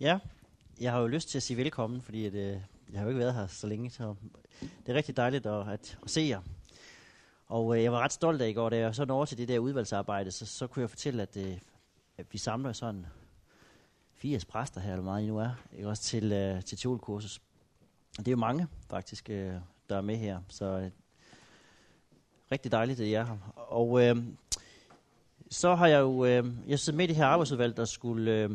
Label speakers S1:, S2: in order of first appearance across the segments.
S1: Ja, jeg har jo lyst til at sige velkommen, fordi at, øh, jeg har jo ikke været her så længe, så det er rigtig dejligt at, at, at se jer. Og øh, jeg var ret stolt af i går, da jeg så når til det der udvalgsarbejde, så, så kunne jeg fortælle, at, øh, at vi samler sådan 80 præster her, eller meget I nu er, ikke? også til, øh, til teolkursus. Det er jo mange, faktisk, øh, der er med her, så øh, rigtig dejligt, at I er her. Og øh, så har jeg jo, øh, jeg sidder med i det her arbejdsudvalg, der skulle øh,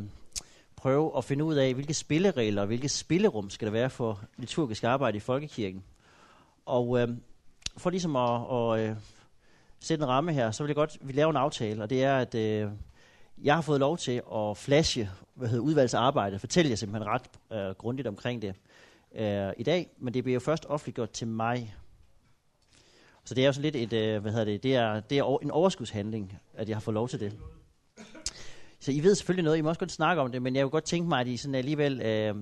S1: prøve at finde ud af, hvilke spilleregler og hvilke spillerum skal der være for liturgisk arbejde i folkekirken. Og øh, for ligesom at, at øh, sætte en ramme her, så vil jeg godt, vi laver en aftale, og det er, at øh, jeg har fået lov til at flashe hvad hedder, udvalgsarbejde, fortælle jer simpelthen ret øh, grundigt omkring det øh, i dag, men det bliver jo først offentliggjort til mig. Så det er jo sådan lidt et, øh, hvad hedder det, det er, det er en overskudshandling, at jeg har fået lov til det. Så I ved selvfølgelig noget, I må også godt snakke om det, men jeg vil godt tænke mig, at I sådan alligevel, øh,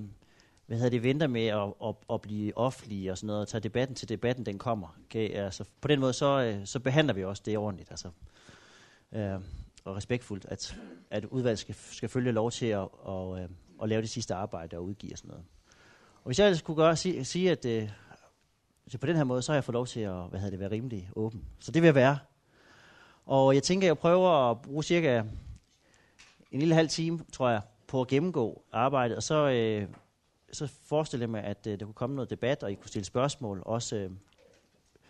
S1: hvad hedder det, venter med at, at, at blive offentlige og sådan noget, og tage debatten til debatten, den kommer. Okay? Altså, på den måde, så, øh, så behandler vi også det ordentligt, altså, øh, og respektfuldt, at, at udvalget skal, skal følge lov til at, og, øh, at lave det sidste arbejde og udgive og sådan noget. Og hvis jeg ellers kunne gøre, sige, sige at øh, så på den her måde, så har jeg fået lov til at hvad hedder det, være rimelig åben. Så det vil jeg være. Og jeg tænker, at jeg prøver at bruge cirka en lille halv time, tror jeg, på at gennemgå arbejdet, og så, øh, så forestillede jeg mig, at øh, der kunne komme noget debat, og I kunne stille spørgsmål, også øh,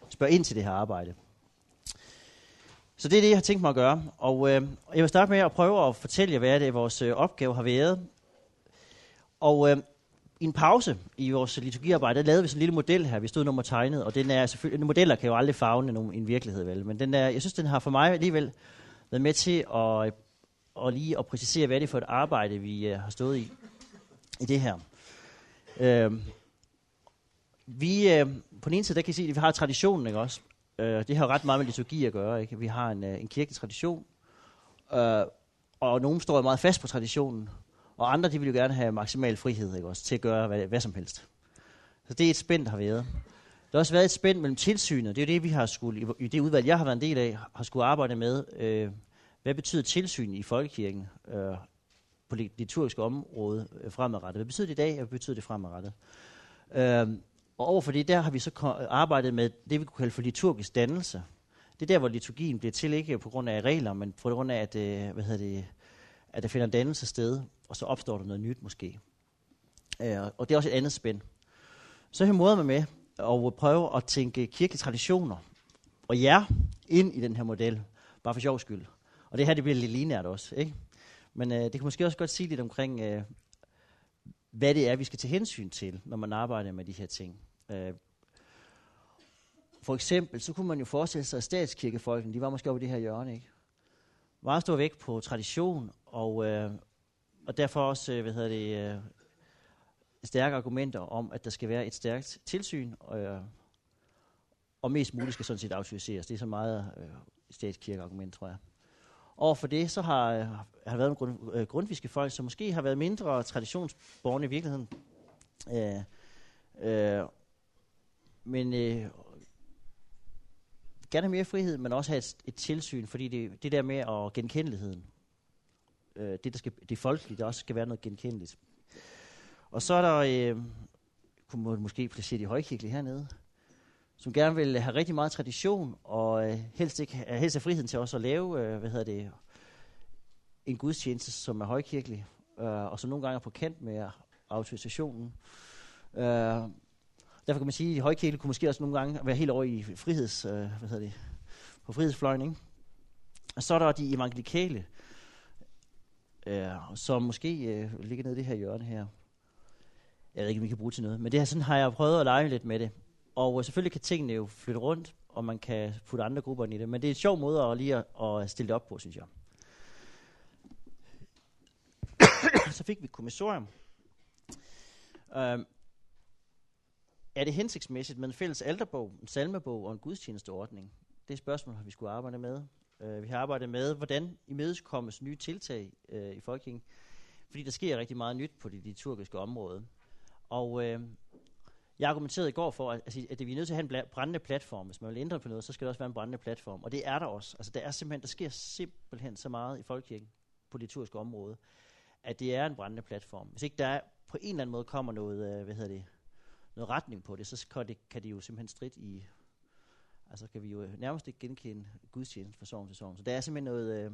S1: spørge ind til det her arbejde. Så det er det, jeg har tænkt mig at gøre. Og øh, jeg vil starte med at prøve at fortælle jer, hvad det vores øh, opgave har været. Og øh, i en pause i vores liturgiarbejde, der lavede vi sådan en lille model her, vi stod nummer tegnet, og den er selvfølgelig, modeller kan jo aldrig fagne nogen, en virkelighed, vel, men den er, jeg synes, den har for mig alligevel været med til at, og lige at præcisere, hvad det er for et arbejde, vi uh, har stået i, i det her. Uh, vi, uh, på den ene side, der kan I se, at vi har traditionen, ikke også? Uh, det har ret meget med liturgi at gøre, ikke? Vi har en, uh, en kirkelig tradition, uh, og nogen står meget fast på traditionen, og andre, de vil jo gerne have maksimal frihed ikke også, til at gøre hvad, hvad som helst. Så det er et spænd, der har været. Der har også været et spænd mellem tilsynet. Det er jo det, vi har skulle, i det udvalg, jeg har været en del af, har skulle arbejde med. Øh, hvad betyder tilsyn i folkekirken øh, på det liturgiske område øh, fremadrettet? Hvad betyder det i dag, og hvad betyder det fremadrettet? Øh, og overfor det, der har vi så arbejdet med det, vi kunne kalde for liturgisk dannelse. Det er der, hvor liturgien bliver til, ikke på grund af regler, men på grund af, at, øh, hvad hedder det, at der finder en dannelse sted, og så opstår der noget nyt måske. Øh, og det er også et andet spænd. Så her måder man med at prøve at tænke kirkelige traditioner og jer ind i den her model, bare for sjov skyld. Og det her, det bliver lidt lineært også, ikke? Men øh, det kan måske også godt sige lidt omkring, øh, hvad det er, vi skal tage hensyn til, når man arbejder med de her ting. Øh, for eksempel, så kunne man jo forestille sig, at statskirkefolkene, de var måske oppe i det her hjørne, ikke? Meget stor vægt på tradition, og, øh, og derfor også, øh, hvad hedder det, øh, stærke argumenter om, at der skal være et stærkt tilsyn, og, øh, og mest muligt skal sådan set autoriseres. Det er så meget øh, statskirkeargument, tror jeg. Og for det, så har, har har været nogle grund, øh, grundviske folk, som måske har været mindre traditionsborgerne i virkeligheden. Øh, øh, men øh, gerne have mere frihed, men også have et, et tilsyn, fordi det, det der med at genkendeligheden, øh, det, der skal, det folkelige, der også skal være noget genkendeligt. Og så er der, øh, kunne man måske placere de højkirkelige hernede, som gerne vil have rigtig meget tradition, og øh, helst, ikke, øh, helst have friheden til også at lave, øh, hvad hedder det, en gudstjeneste, som er højkirkelig, øh, og som nogle gange er på kant med autorisationen. Øh, derfor kan man sige, at højkirkelige kunne måske også nogle gange være helt over i friheds, øh, hvad hedder det, på frihedsfløjen, ikke? Og så er der de evangelikale, øh, som måske øh, ligger nede i det her hjørne her. Jeg ved ikke, om vi kan bruge til noget, men det her, sådan har jeg prøvet at lege lidt med det. Og selvfølgelig kan tingene jo flytte rundt, og man kan putte andre grupper ind i det. Men det er en sjov måde at lige at, at stille det op på, synes jeg. Så fik vi et kommissorium. Øhm, er det hensigtsmæssigt med en fælles alterbog, en salmebog og en gudstjenesteordning? Det er spørgsmål, vi skulle arbejde med. Øh, vi har arbejdet med, hvordan imødekommes nye tiltag øh, i folkekirken. Fordi der sker rigtig meget nyt på det liturgiske område. Og øh, jeg argumenterede i går for, at, altså, at vi er nødt til at have en brændende platform. Hvis man vil ændre på noget, så skal der også være en brændende platform. Og det er der også. Altså, der er simpelthen, der sker simpelthen så meget i folkekirken på det liturgiske område, at det er en brændende platform. Hvis ikke der er, på en eller anden måde kommer noget, øh, hvad hedder det, noget retning på det, så kan det, kan det jo simpelthen strid i, altså kan vi jo nærmest ikke genkende gudstjenesten fra sovn til sovn. Så der er simpelthen noget, øh,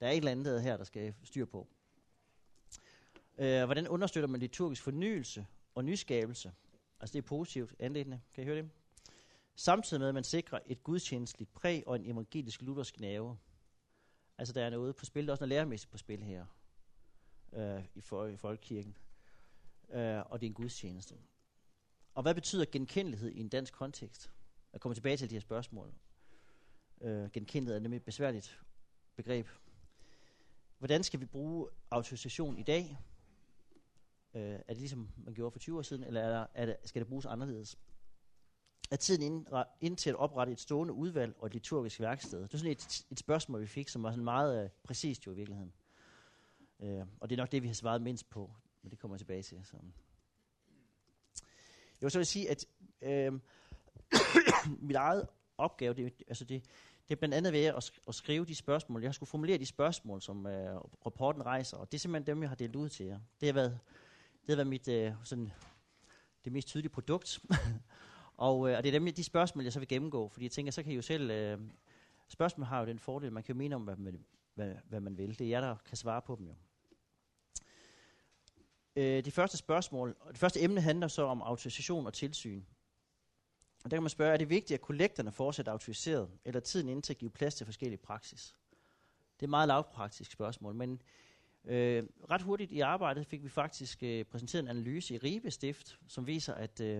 S1: der er et eller andet her, der skal styr på. Øh, hvordan understøtter man liturgisk fornyelse og nyskabelse? Altså det er positivt anlæggende, kan I høre det? Samtidig med, at man sikrer et gudstjenestligt præg og en evangelisk luthersk nerve. Altså der er noget på spil, der er også noget læremæssigt på spil her øh, i, for, i folkekirken. Øh, og det er en gudstjeneste. Og hvad betyder genkendelighed i en dansk kontekst? Jeg kommer tilbage til de her spørgsmål. Øh, genkendelighed er nemlig et besværligt begreb. Hvordan skal vi bruge autorisation i dag? Øh, er det ligesom man gjorde for 20 år siden, eller er der, er det, skal det bruges anderledes? Er tiden ind, ind til at oprette et stående udvalg og et liturgisk værksted? Det er sådan et, et spørgsmål, vi fik, som var sådan meget øh, præcist jo i virkeligheden. Øh, og det er nok det, vi har svaret mindst på, men det kommer jeg tilbage til. Så. Jeg vil så vil sige, at øh, mit eget opgave, det, altså det, det er blandt andet ved at, at skrive de spørgsmål. Jeg har skulle formulere de spørgsmål, som øh, rapporten rejser, og det er simpelthen dem, jeg har delt ud til jer. Det har været, det har været mit, øh, sådan, det mest tydelige produkt. og, øh, og det er dem, de spørgsmål, jeg så vil gennemgå, fordi jeg tænker, så kan I jo selv... Øh, spørgsmål har jo den fordel, man kan jo mene om, hvad man, hvad, hvad man vil. Det er jer, der kan svare på dem jo. Øh, det første spørgsmål, og det første emne handler så om autorisation og tilsyn. Og der kan man spørge, er det vigtigt, at kollekterne fortsætter autoriseret, eller tiden inden til at give plads til forskellige praksis? Det er et meget lavpraktisk spørgsmål, men øh, ret hurtigt i arbejdet fik vi faktisk øh, præsenteret en analyse i Ribe Stift, som viser, at øh,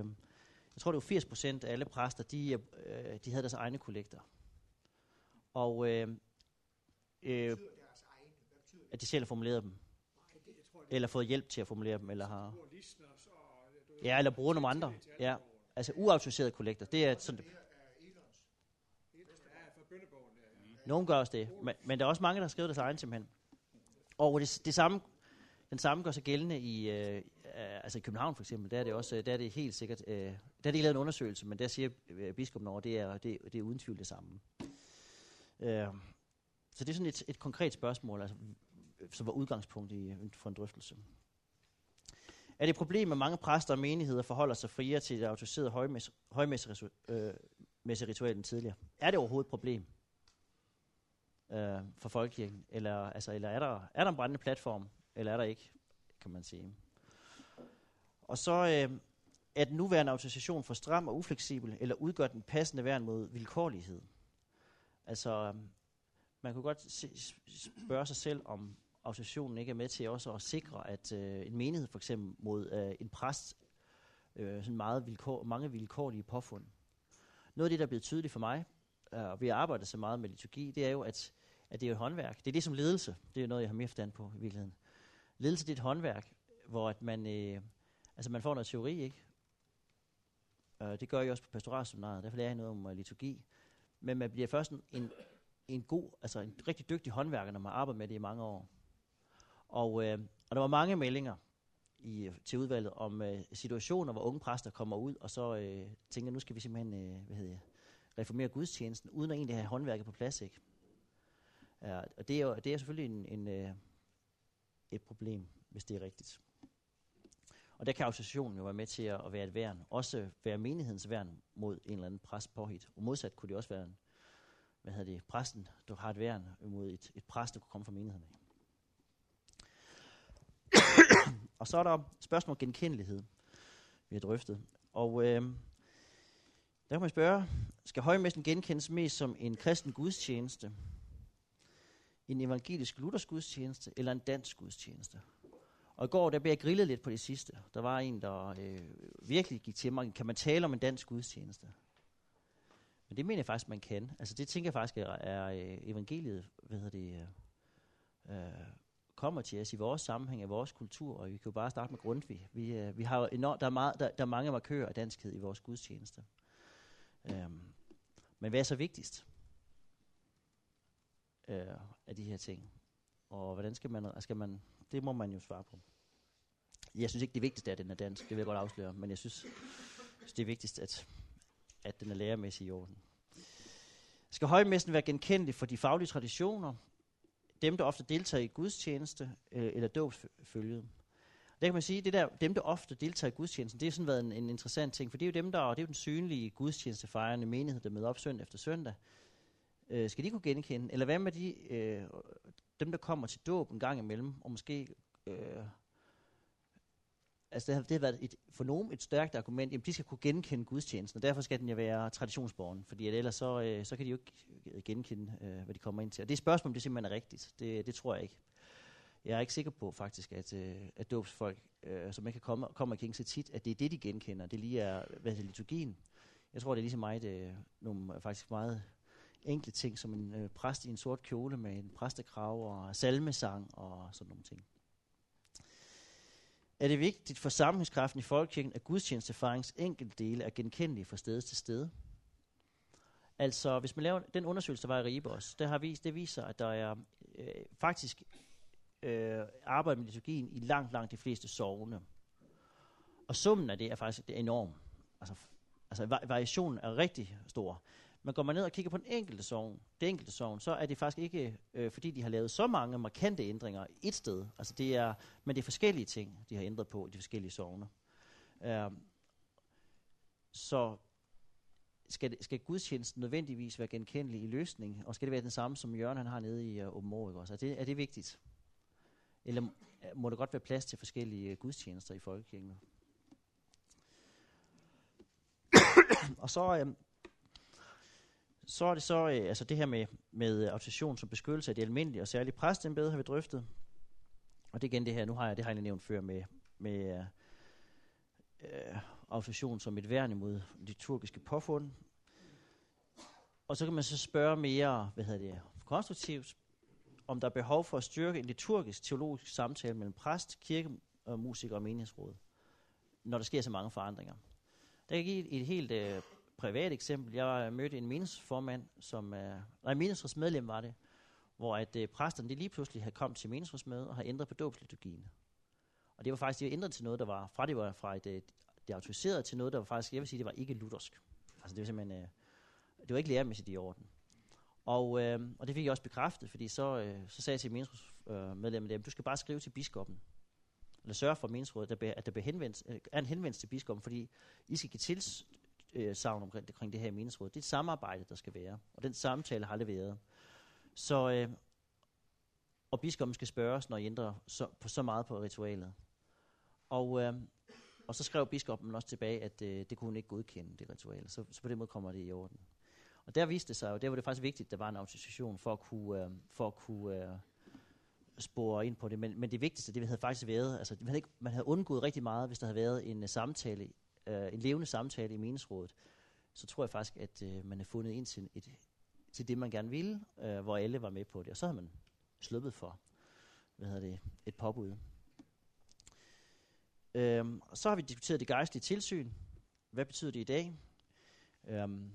S1: jeg tror, det var 80 procent af alle præster, de, øh, de havde deres egne kollekter. Og øh, øh, at de selv har formuleret dem. Eller fået hjælp til at formulere dem, eller har... Ja, eller bruger nogle andre. Ja, altså uautoriserede kollekter. Det er sådan... Nogen gør også det, men, men der er også mange, der har skrevet deres egen simpelthen. Og det, det samme, den samme gør sig gældende i, øh, altså i København for eksempel, der er det også, der er det helt sikkert, øh, der er det lavet en undersøgelse, men der siger øh, biskopen over, det er, det, det er uden tvivl det samme. Øh, så det er sådan et, et konkret spørgsmål, altså, som var udgangspunkt i, for en drøftelse. Er det et problem, at mange præster og menigheder forholder sig friere til det autoriserede højmesse, øh, end tidligere? Er det overhovedet et problem øh, for folkekirken? Eller, altså, eller er, der, er der en brændende platform, eller er der ikke, kan man sige. Og så øh, er den nuværende autorisation for stram og ufleksibel, eller udgør den passende værn mod vilkårlighed? Altså, man kunne godt se, spørge sig selv, om autorisationen ikke er med til også at sikre, at øh, en menighed for eksempel mod øh, en præst, øh, sådan meget vilkår, mange vilkårlige påfund. Noget af det, der er blevet tydeligt for mig, Øh, og vi arbejder så meget med liturgi, det er jo, at, at det er et håndværk. Det er det som ledelse. Det er noget, jeg har mere forstand på i virkeligheden. Ledelse det er et håndværk, hvor at man, øh, altså man får noget teori, ikke? Øh, det gør jeg også på pastoralseminaret, derfor lærer jeg noget om øh, liturgi. Men man bliver først en, en, en god, altså en rigtig dygtig håndværker, når man arbejder med det i mange år. Og, øh, og der var mange meldinger i, til udvalget om øh, situationer, hvor unge præster kommer ud, og så øh, tænker, nu skal vi simpelthen øh, hvad hedder jeg, reformere gudstjenesten, uden at egentlig have håndværket på plads. Ikke? Ja, og det er, jo, det er selvfølgelig en, en, øh, et problem, hvis det er rigtigt. Og der kan associationen jo være med til at, at være et værn. Også være menighedens værn mod en eller anden præst påhit. Og modsat kunne det også være en, hvad hedder det, præsten, du har et værn mod et, et præst, der kunne komme fra menigheden. og så er der spørgsmål om genkendelighed, vi har drøftet. Og øh, der kan man spørge, skal højmessen genkendes mest som en kristen gudstjeneste, en evangelisk luthersk gudstjeneste eller en dansk gudstjeneste? Og i går, der blev jeg grillet lidt på det sidste. Der var en, der øh, virkelig gik til mig, kan man tale om en dansk gudstjeneste? Men det mener jeg faktisk, man kan. Altså det tænker jeg faktisk er, er øh, evangeliet, hvad hedder det, øh, øh kommer til os i vores sammenhæng, i vores kultur, og vi kan jo bare starte med Grundtvig. Vi, øh, vi har enormt, der, er meget, der, der er mange markører af danskhed i vores gudstjeneste. Øhm, men hvad er så vigtigst øh, af de her ting? Og hvordan skal man, skal man, det må man jo svare på. Jeg synes ikke, det vigtigste er, at den er dansk, det vil jeg godt afsløre, men jeg synes, det er vigtigst, at, at den er lærermæssig i orden. Skal højmessen være genkendelig for de faglige traditioner, dem, der ofte deltager i gudstjeneste øh, eller dåbsfølget. Der kan man sige, det der, dem, der ofte deltager i gudstjenesten, det er sådan været en, en interessant ting, for det er jo dem, der, det er jo den synlige gudstjenestefejrende menighed, der møder op søndag efter søndag. Øh, skal de kunne genkende? Eller hvad med de, øh, dem, der kommer til dåb en gang imellem, og måske øh, altså det har, det har været et, for nogen et stærkt argument, jamen de skal kunne genkende gudstjenesten, og derfor skal den jo være traditionsborgen, fordi at ellers så, øh, så kan de jo ikke genkende, øh, hvad de kommer ind til. Og det er spørgsmål, om det simpelthen er rigtigt. Det, det tror jeg ikke. Jeg er ikke sikker på faktisk, at, øh, at dåbsfolk, øh, som ikke kommer, kommer i kirken så tit, at det er det, de genkender. Det lige er, hvad er liturgien. Jeg tror, det er lige så meget, øh, nogle øh, faktisk meget enkle ting, som en øh, præst i en sort kjole med en præstekrav og salmesang og sådan nogle ting er det vigtigt for sammenhængskraften i folkekirken, at gudstjenestefarings enkelte dele er genkendelige fra sted til sted. Altså, hvis man laver den undersøgelse, der var i Ribos, det har vist, det viser, at der er øh, faktisk øh, arbejde med liturgien i langt, langt de fleste sovne. Og summen af det er faktisk det er enorm. Altså, altså variationen er rigtig stor. Men går man ned og kigger på den enkelte sovn, det enkelte sovn, så er det faktisk ikke, øh, fordi de har lavet så mange markante ændringer et sted. Altså det er, men det er forskellige ting, de har ændret på i de forskellige sovne. Uh, øhm, så skal, det, skal gudstjenesten nødvendigvis være genkendelig i løsningen, og skal det være den samme, som Jørgen han har nede i øh, uh, Åben Også? Er det, er det vigtigt? Eller øh, må der godt være plads til forskellige øh, gudstjenester i folkekirken? og så, øh, så er det så øh, altså det her med, med autorisation som beskyttelse af det almindelige, og særlige præstembede har vi drøftet. Og det er igen det her, nu har jeg, det har jeg nævnt før med, med øh, øh, autorisation som et værn imod liturgiske påfund. Og så kan man så spørge mere, hvad hedder det, konstruktivt, om der er behov for at styrke en liturgisk teologisk samtale mellem præst, kirke, og og menighedsråd, når der sker så mange forandringer. Der kan give et, et helt øh, privat eksempel. Jeg øh, mødte en menighedsformand, som øh, nej, menighedsrådsmedlem var det, hvor at øh, præsterne de lige pludselig havde kommet til menighedsrådsmøde og har ændret på dåbsliturgien. Og det var faktisk, de ændret til noget, der var, fra det var fra et, øh, det autoriserede til noget, der var faktisk, jeg vil sige, det var ikke luthersk. Altså det var simpelthen, øh, det var ikke læremæssigt i orden. Og, øh, og det fik jeg også bekræftet, fordi så, øh, så sagde jeg til menighedsrådsmedlemmet, øh, du skal bare skrive til biskoppen, eller sørge for meningsrådet, at der, at der bliver henvendt, øh, er en henvendelse til biskoppen, fordi I skal give tilsavn øh, omkring, omkring det her menighedsråd. Det er et samarbejde, der skal være, og den samtale har leveret. Så, øh, og biskoppen skal spørges, når I ændrer så, på så meget på ritualet. Og, øh, og så skrev biskoppen også tilbage, at øh, det kunne hun ikke godkende, det ritual. Så, så på den måde kommer det i orden. Og der viste det sig jo, der var det faktisk vigtigt, at der var en autorisation for at kunne, øh, for at kunne øh, spore ind på det. Men, men det vigtigste, det havde faktisk været, altså man havde, ikke, man havde undgået rigtig meget, hvis der havde været en uh, samtale uh, en levende samtale i meningsrådet, så tror jeg faktisk, at uh, man havde fundet ind til, et, til det, man gerne ville, uh, hvor alle var med på det. Og så havde man sluppet for hvad hedder det, et påbud. Øhm, og så har vi diskuteret det gejstlige tilsyn. Hvad betyder det i dag? Øhm,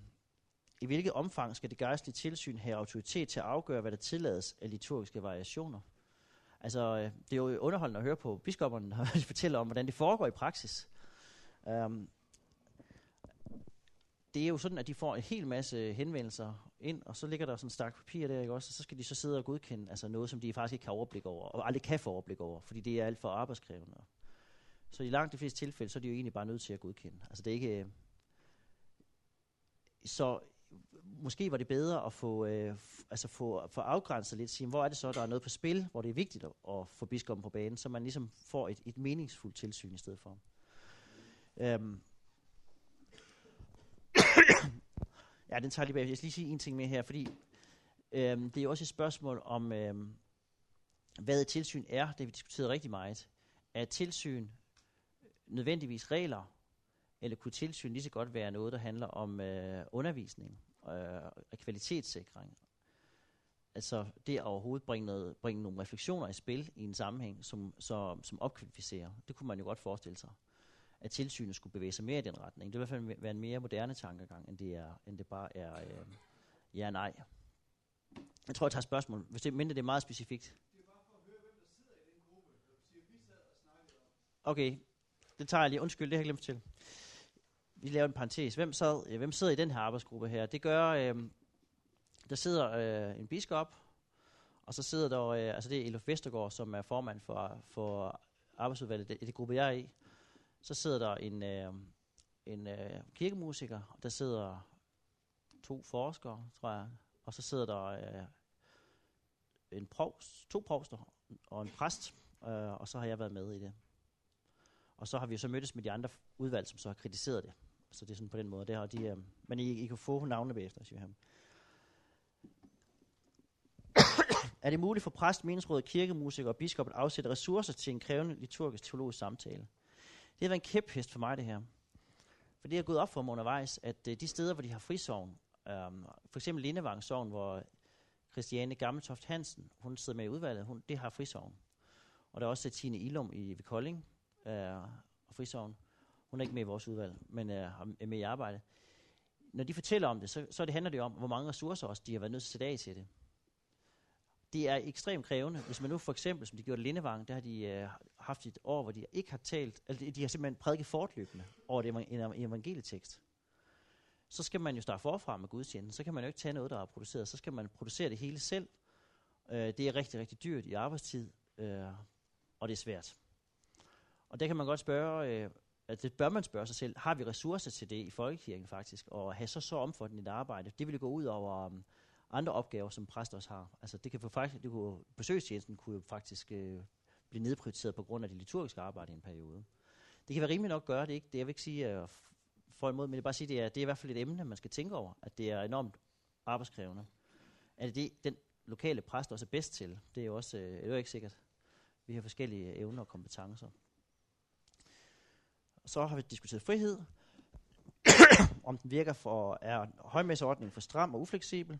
S1: i hvilket omfang skal det gejstlige tilsyn have autoritet til at afgøre, hvad der tillades af liturgiske variationer? Altså, øh, det er jo underholdende at høre på biskopperne, når de fortæller om, hvordan det foregår i praksis. Um, det er jo sådan, at de får en hel masse henvendelser ind, og så ligger der sådan en stak papir der, ikke også? Og så skal de så sidde og godkende altså noget, som de faktisk ikke kan overblik over, og aldrig kan få overblik over, fordi det er alt for arbejdskrævende. Så i langt de fleste tilfælde, så er de jo egentlig bare nødt til at godkende. Altså det er ikke... Øh, så måske var det bedre at få, øh, altså få, få afgrænset lidt, sige, hvor er det så, der er noget på spil, hvor det er vigtigt at, at få biskoppen på banen, så man ligesom får et, et meningsfuldt tilsyn i stedet for. Øhm. ja, den tager lige bag. Jeg skal lige sige en ting mere her, fordi øhm, det er også et spørgsmål om, øhm, hvad et tilsyn er. Det har vi diskuteret rigtig meget. Er tilsyn nødvendigvis regler, eller kunne tilsyn lige så godt være noget, der handler om øh, undervisning øh, og kvalitetssikring? Altså det at overhovedet bringe, noget, bringe nogle refleksioner i spil i en sammenhæng, som, som, som opkvalificerer. Det kunne man jo godt forestille sig at tilsynet skulle bevæge sig mere i den retning. Det vil i hvert fald være en mere moderne tankegang, end det, er, end det bare er øh, ja nej. Jeg tror, jeg tager spørgsmål, hvis det, mindre det er meget specifikt. Det er bare for at høre, hvem der sidder i den gruppe. Du siger, vi sad og snakkede om. Okay, det tager jeg lige. Undskyld, det har jeg glemt til. Vi laver en parentes. Hvem, sad, øh, hvem sidder i den her arbejdsgruppe her? Det gør, øh, der sidder øh, en biskop, Og så sidder der, øh, altså det er Elof Vestergaard, som er formand for, for arbejdsudvalget, det, det gruppe jeg er i. Så sidder der en, øh, en øh, kirkemusiker, og der sidder to forskere, tror jeg, og så sidder der øh, en provst, to provster og en præst, øh, og så har jeg været med i det. Og så har vi så mødtes med de andre udvalg, som så har kritiseret det. Så det er sådan på den måde. Det har de, øh, men I, I kan få navnene bagefter, siger han. er det muligt for præst, menighedsråd, kirkemusikere og biskop at afsætte ressourcer til en krævende liturgisk teologisk samtale? Det har været en kæphest for mig, det her. For det er gået op for mig undervejs, at øh, de steder, hvor de har frisovn, øh, for eksempel Lindevang Sogn, hvor Christiane Gammeltoft Hansen, hun sidder med i udvalget, hun, det har frisovn. Og der er også Tine Ilum i ved Kolding, øh, og frisovn. Hun er ikke med i vores udvalg, men øh, er med i arbejde. Når de fortæller om det, så, så det handler det om, hvor mange ressourcer også de har været nødt til at sætte af til det det er ekstremt krævende. Hvis man nu for eksempel, som de gjorde i Lindevang, der har de øh, haft et år, hvor de ikke har talt, altså de har simpelthen prædiket fortløbende over det, en evangelietekst. Så skal man jo starte forfra med gudstjenesten. Så kan man jo ikke tage noget, der er produceret. Så skal man producere det hele selv. Øh, det er rigtig, rigtig dyrt i arbejdstid, øh, og det er svært. Og der kan man godt spørge, øh, at det bør man spørge sig selv, har vi ressourcer til det i folkekirken faktisk, og have så så omfattende et arbejde? Det ville gå ud over um, andre opgaver, som præster også har. Altså det kan få faktisk, det kunne, besøgstjenesten kunne jo faktisk øh, blive nedprioriteret på grund af det liturgiske arbejde i en periode. Det kan være rimeligt nok at gøre det, ikke? Det jeg vil ikke sige uh, for imod, men jeg vil bare sige, det er, det er i hvert fald et emne, man skal tænke over, at det er enormt arbejdskrævende. Er det det, den lokale præst også er bedst til? Det er jo også øh, det er jo ikke sikkert. Vi har forskellige evner og kompetencer. Så har vi diskuteret frihed, om den virker for, er højmæsseordningen for stram og ufleksibel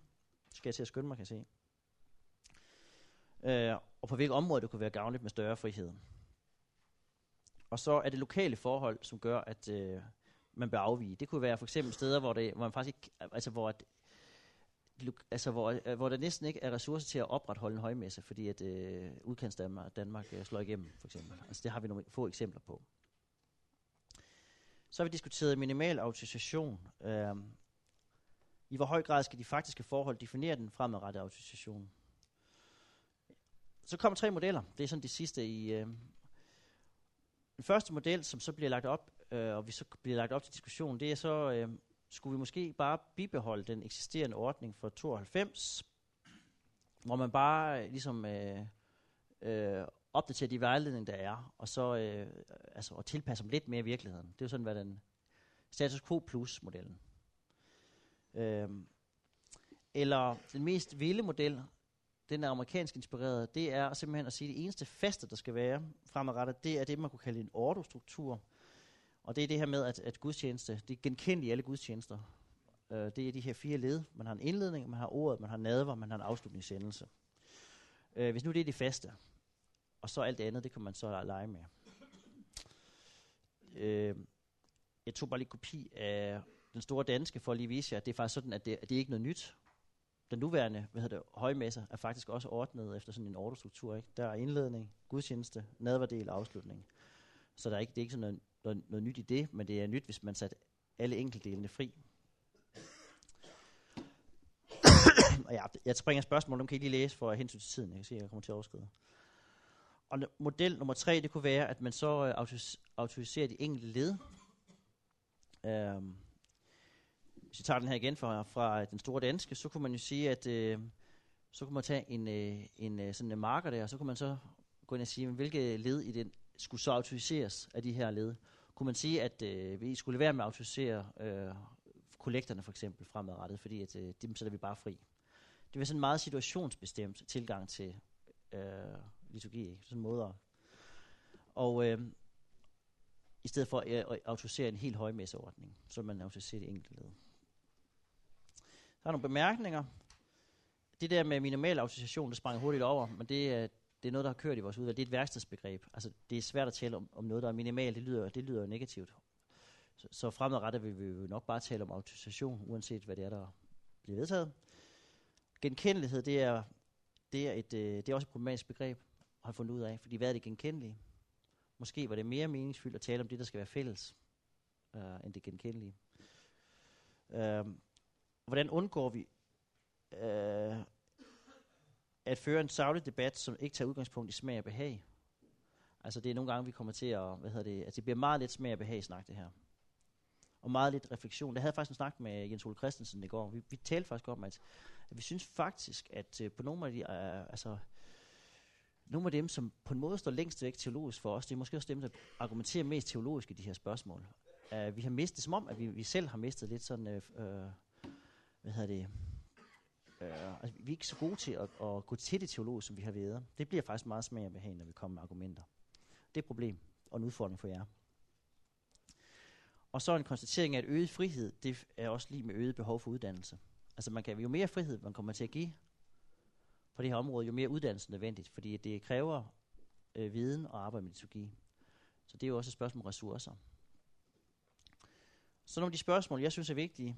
S1: skal jeg til at skynde mig, kan jeg se. Øh, og på hvilke områder det kunne være gavnligt med større frihed. Og så er det lokale forhold, som gør, at øh, man bør afvige. Det kunne være for eksempel steder, hvor, det, hvor man faktisk ikke, altså hvor, at, altså hvor, øh, hvor der næsten ikke er ressourcer til at opretholde en højmesse, fordi at øh, udkants Danmark, Danmark øh, slår igennem, for eksempel. Altså det har vi nogle få eksempler på. Så har vi diskuteret minimal autorisation. Øh, i hvor høj grad skal de faktiske forhold definere den fremadrettede autorisation? Så kommer tre modeller. Det er sådan de sidste i... Øh, den første model, som så bliver lagt op, øh, og vi så bliver lagt op til diskussion, det er så, øh, skulle vi måske bare bibeholde den eksisterende ordning for 92, hvor man bare øh, ligesom øh, øh, opdatere de vejledninger, der er, og så øh, altså, og tilpasse dem lidt mere i virkeligheden. Det er jo sådan, hvad den status quo plus modellen. Øhm, eller den mest vilde model, den er amerikansk inspireret, det er simpelthen at sige, at det eneste faste, der skal være fremadrettet, det er det, man kunne kalde en ordostruktur. Og det er det her med, at, at gudstjeneste, det er genkendt i alle gudstjenester. Øh, det er de her fire led. Man har en indledning, man har ordet, man har nadver, man har en afslutningssendelse. Øh, hvis nu det er det faste, og så alt det andet, det kan man så lege med. Øh, jeg tog bare lige kopi af den store danske for at lige vise jer, at det er faktisk sådan, at det, at det er ikke noget nyt. Den nuværende hvad hedder det, højmesser er faktisk også ordnet efter sådan en ordrestruktur. Ikke? Der er indledning, gudstjeneste, nadverdel og afslutning. Så der er ikke, det er ikke sådan noget, noget, noget nyt i det, men det er nyt, hvis man satte alle enkeltdelene fri. og ja, jeg springer spørgsmål, dem kan I lige læse for hensyn til tiden. Jeg kan se, at jeg kommer til at overskride. Og model nummer tre, det kunne være, at man så øh, autoriserer de enkelte led. Øhm, hvis jeg tager den her igen fra, fra den store danske, så kunne man jo sige, at øh, så kunne man tage en, øh, en øh, sådan en marker der, og så kunne man så gå ind og sige, hvilke led i den skulle så autoriseres af de her led. Kunne man sige, at øh, vi skulle være med at autorisere øh, kollekterne for eksempel fremadrettet, fordi at, øh, dem sætter vi bare fri. Det var sådan en meget situationsbestemt tilgang til øh, liturgi, ikke? sådan en måde Og øh, i stedet for at, autorisere en helt højmesseordning, så man autoriserer det enkelte led. Der er nogle bemærkninger. Det der med minimal autorisation, det sprang hurtigt over, men det er, det er noget, der har kørt i vores udvalg. Det er et værkstedsbegreb. Altså, det er svært at tale om, om noget, der er minimalt. Det lyder, det lyder negativt. Så, så fremadrettet vil vi jo nok bare tale om autorisation, uanset hvad det er, der bliver vedtaget. Genkendelighed, det er, det er, et, øh, det er også et problematisk begreb har have fundet ud af. Fordi hvad er det genkendelige? Måske var det mere meningsfyldt at tale om det, der skal være fælles, øh, end det genkendelige. Øh, hvordan undgår vi, øh, at føre en savlig debat, som ikke tager udgangspunkt i smag og behag. Altså det er nogle gange, vi kommer til at, hvad hedder det, altså det bliver meget lidt smag og behag snak det her. Og meget lidt refleksion. Det havde faktisk en snak med Jens Ole Christensen i går. Vi, vi talte faktisk om, at, at vi synes faktisk, at øh, på nogle af de, øh, altså, nogle af dem, som på en måde står længst væk teologisk for os, det er måske også dem, der argumenterer mest teologisk i de her spørgsmål. Uh, vi har mistet, som om, at vi, vi selv har mistet lidt sådan, uh, uh, hvad hedder det, uh, altså, vi er ikke så gode til at, at gå til det teologisk, som vi har været. Det bliver faktisk meget smagere og behag, når vi kommer med argumenter. Det er et problem og en udfordring for jer. Og så en konstatering af, at øget frihed, det er også lige med øget behov for uddannelse. Altså man kan, jo mere frihed man kommer til at give på det her område, jo mere uddannelse er nødvendigt, fordi det kræver øh, viden og arbejde med liturgi. Så det er jo også et spørgsmål om ressourcer. Så nogle af de spørgsmål, jeg synes er vigtige,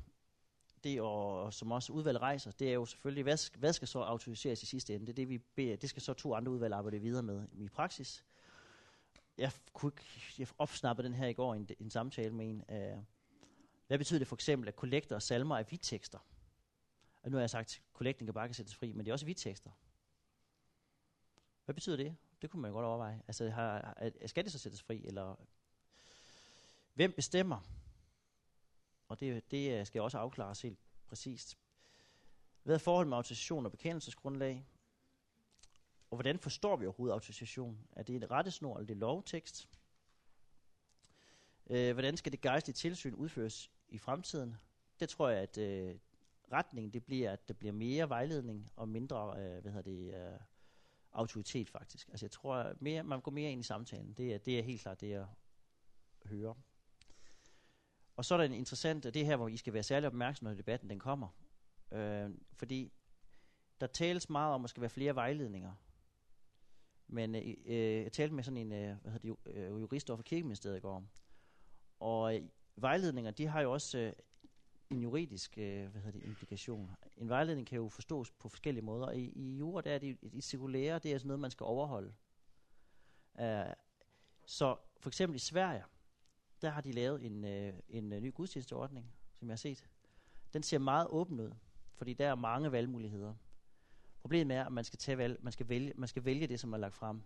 S1: det og som også udvalg rejser, det er jo selvfølgelig, hvad, hvad skal så autoriseres i sidste ende? Det er det, vi beder, det skal så to andre udvalg arbejde videre med i praksis jeg kunne jeg opsnappe den her i går i en, en samtale med en. Øh, hvad betyder det for eksempel, at kollekter og salmer er vidtekster? Og nu har jeg sagt, at kollekten kan bare kan sættes fri, men det er også vidtekster. Hvad betyder det? Det kunne man godt overveje. Altså, har, skal det så sættes fri, eller hvem bestemmer? Og det, det øh, skal også afklares helt præcist. Hvad er forholdet med autorisation og bekendelsesgrundlag? Og hvordan forstår vi overhovedet autorisation? Er det en rettesnor, eller det er lovtekst? Øh, hvordan skal det gejstlige tilsyn udføres i fremtiden? Det tror jeg, at øh, retningen det bliver, at der bliver mere vejledning og mindre øh, hvad hedder det, øh, autoritet faktisk. Altså jeg tror, mere, man går mere ind i samtalen. Det er, det er helt klart det, jeg hører. Og så er der en interessant, det her, hvor I skal være særlig opmærksom, når debatten den kommer. Øh, fordi der tales meget om, at der skal være flere vejledninger. Men øh, øh jeg talte med sådan en øh, hvad hedder det, øh, jurist over for kirkeministeriet i går. Og øh, vejledninger, de har jo også øh, en juridisk øh, hvad hedder det, implikation. En vejledning kan jo forstås på forskellige måder. I, i jura, der er det i cirkulære, det er sådan noget, man skal overholde. Uh, så for eksempel i Sverige, der har de lavet en, øh, en øh, ny gudstjenesteordning, som jeg har set. Den ser meget åben ud, fordi der er mange valgmuligheder. Problemet er, at man skal, tage valg, man skal, vælge, man skal vælge det, som er lagt frem.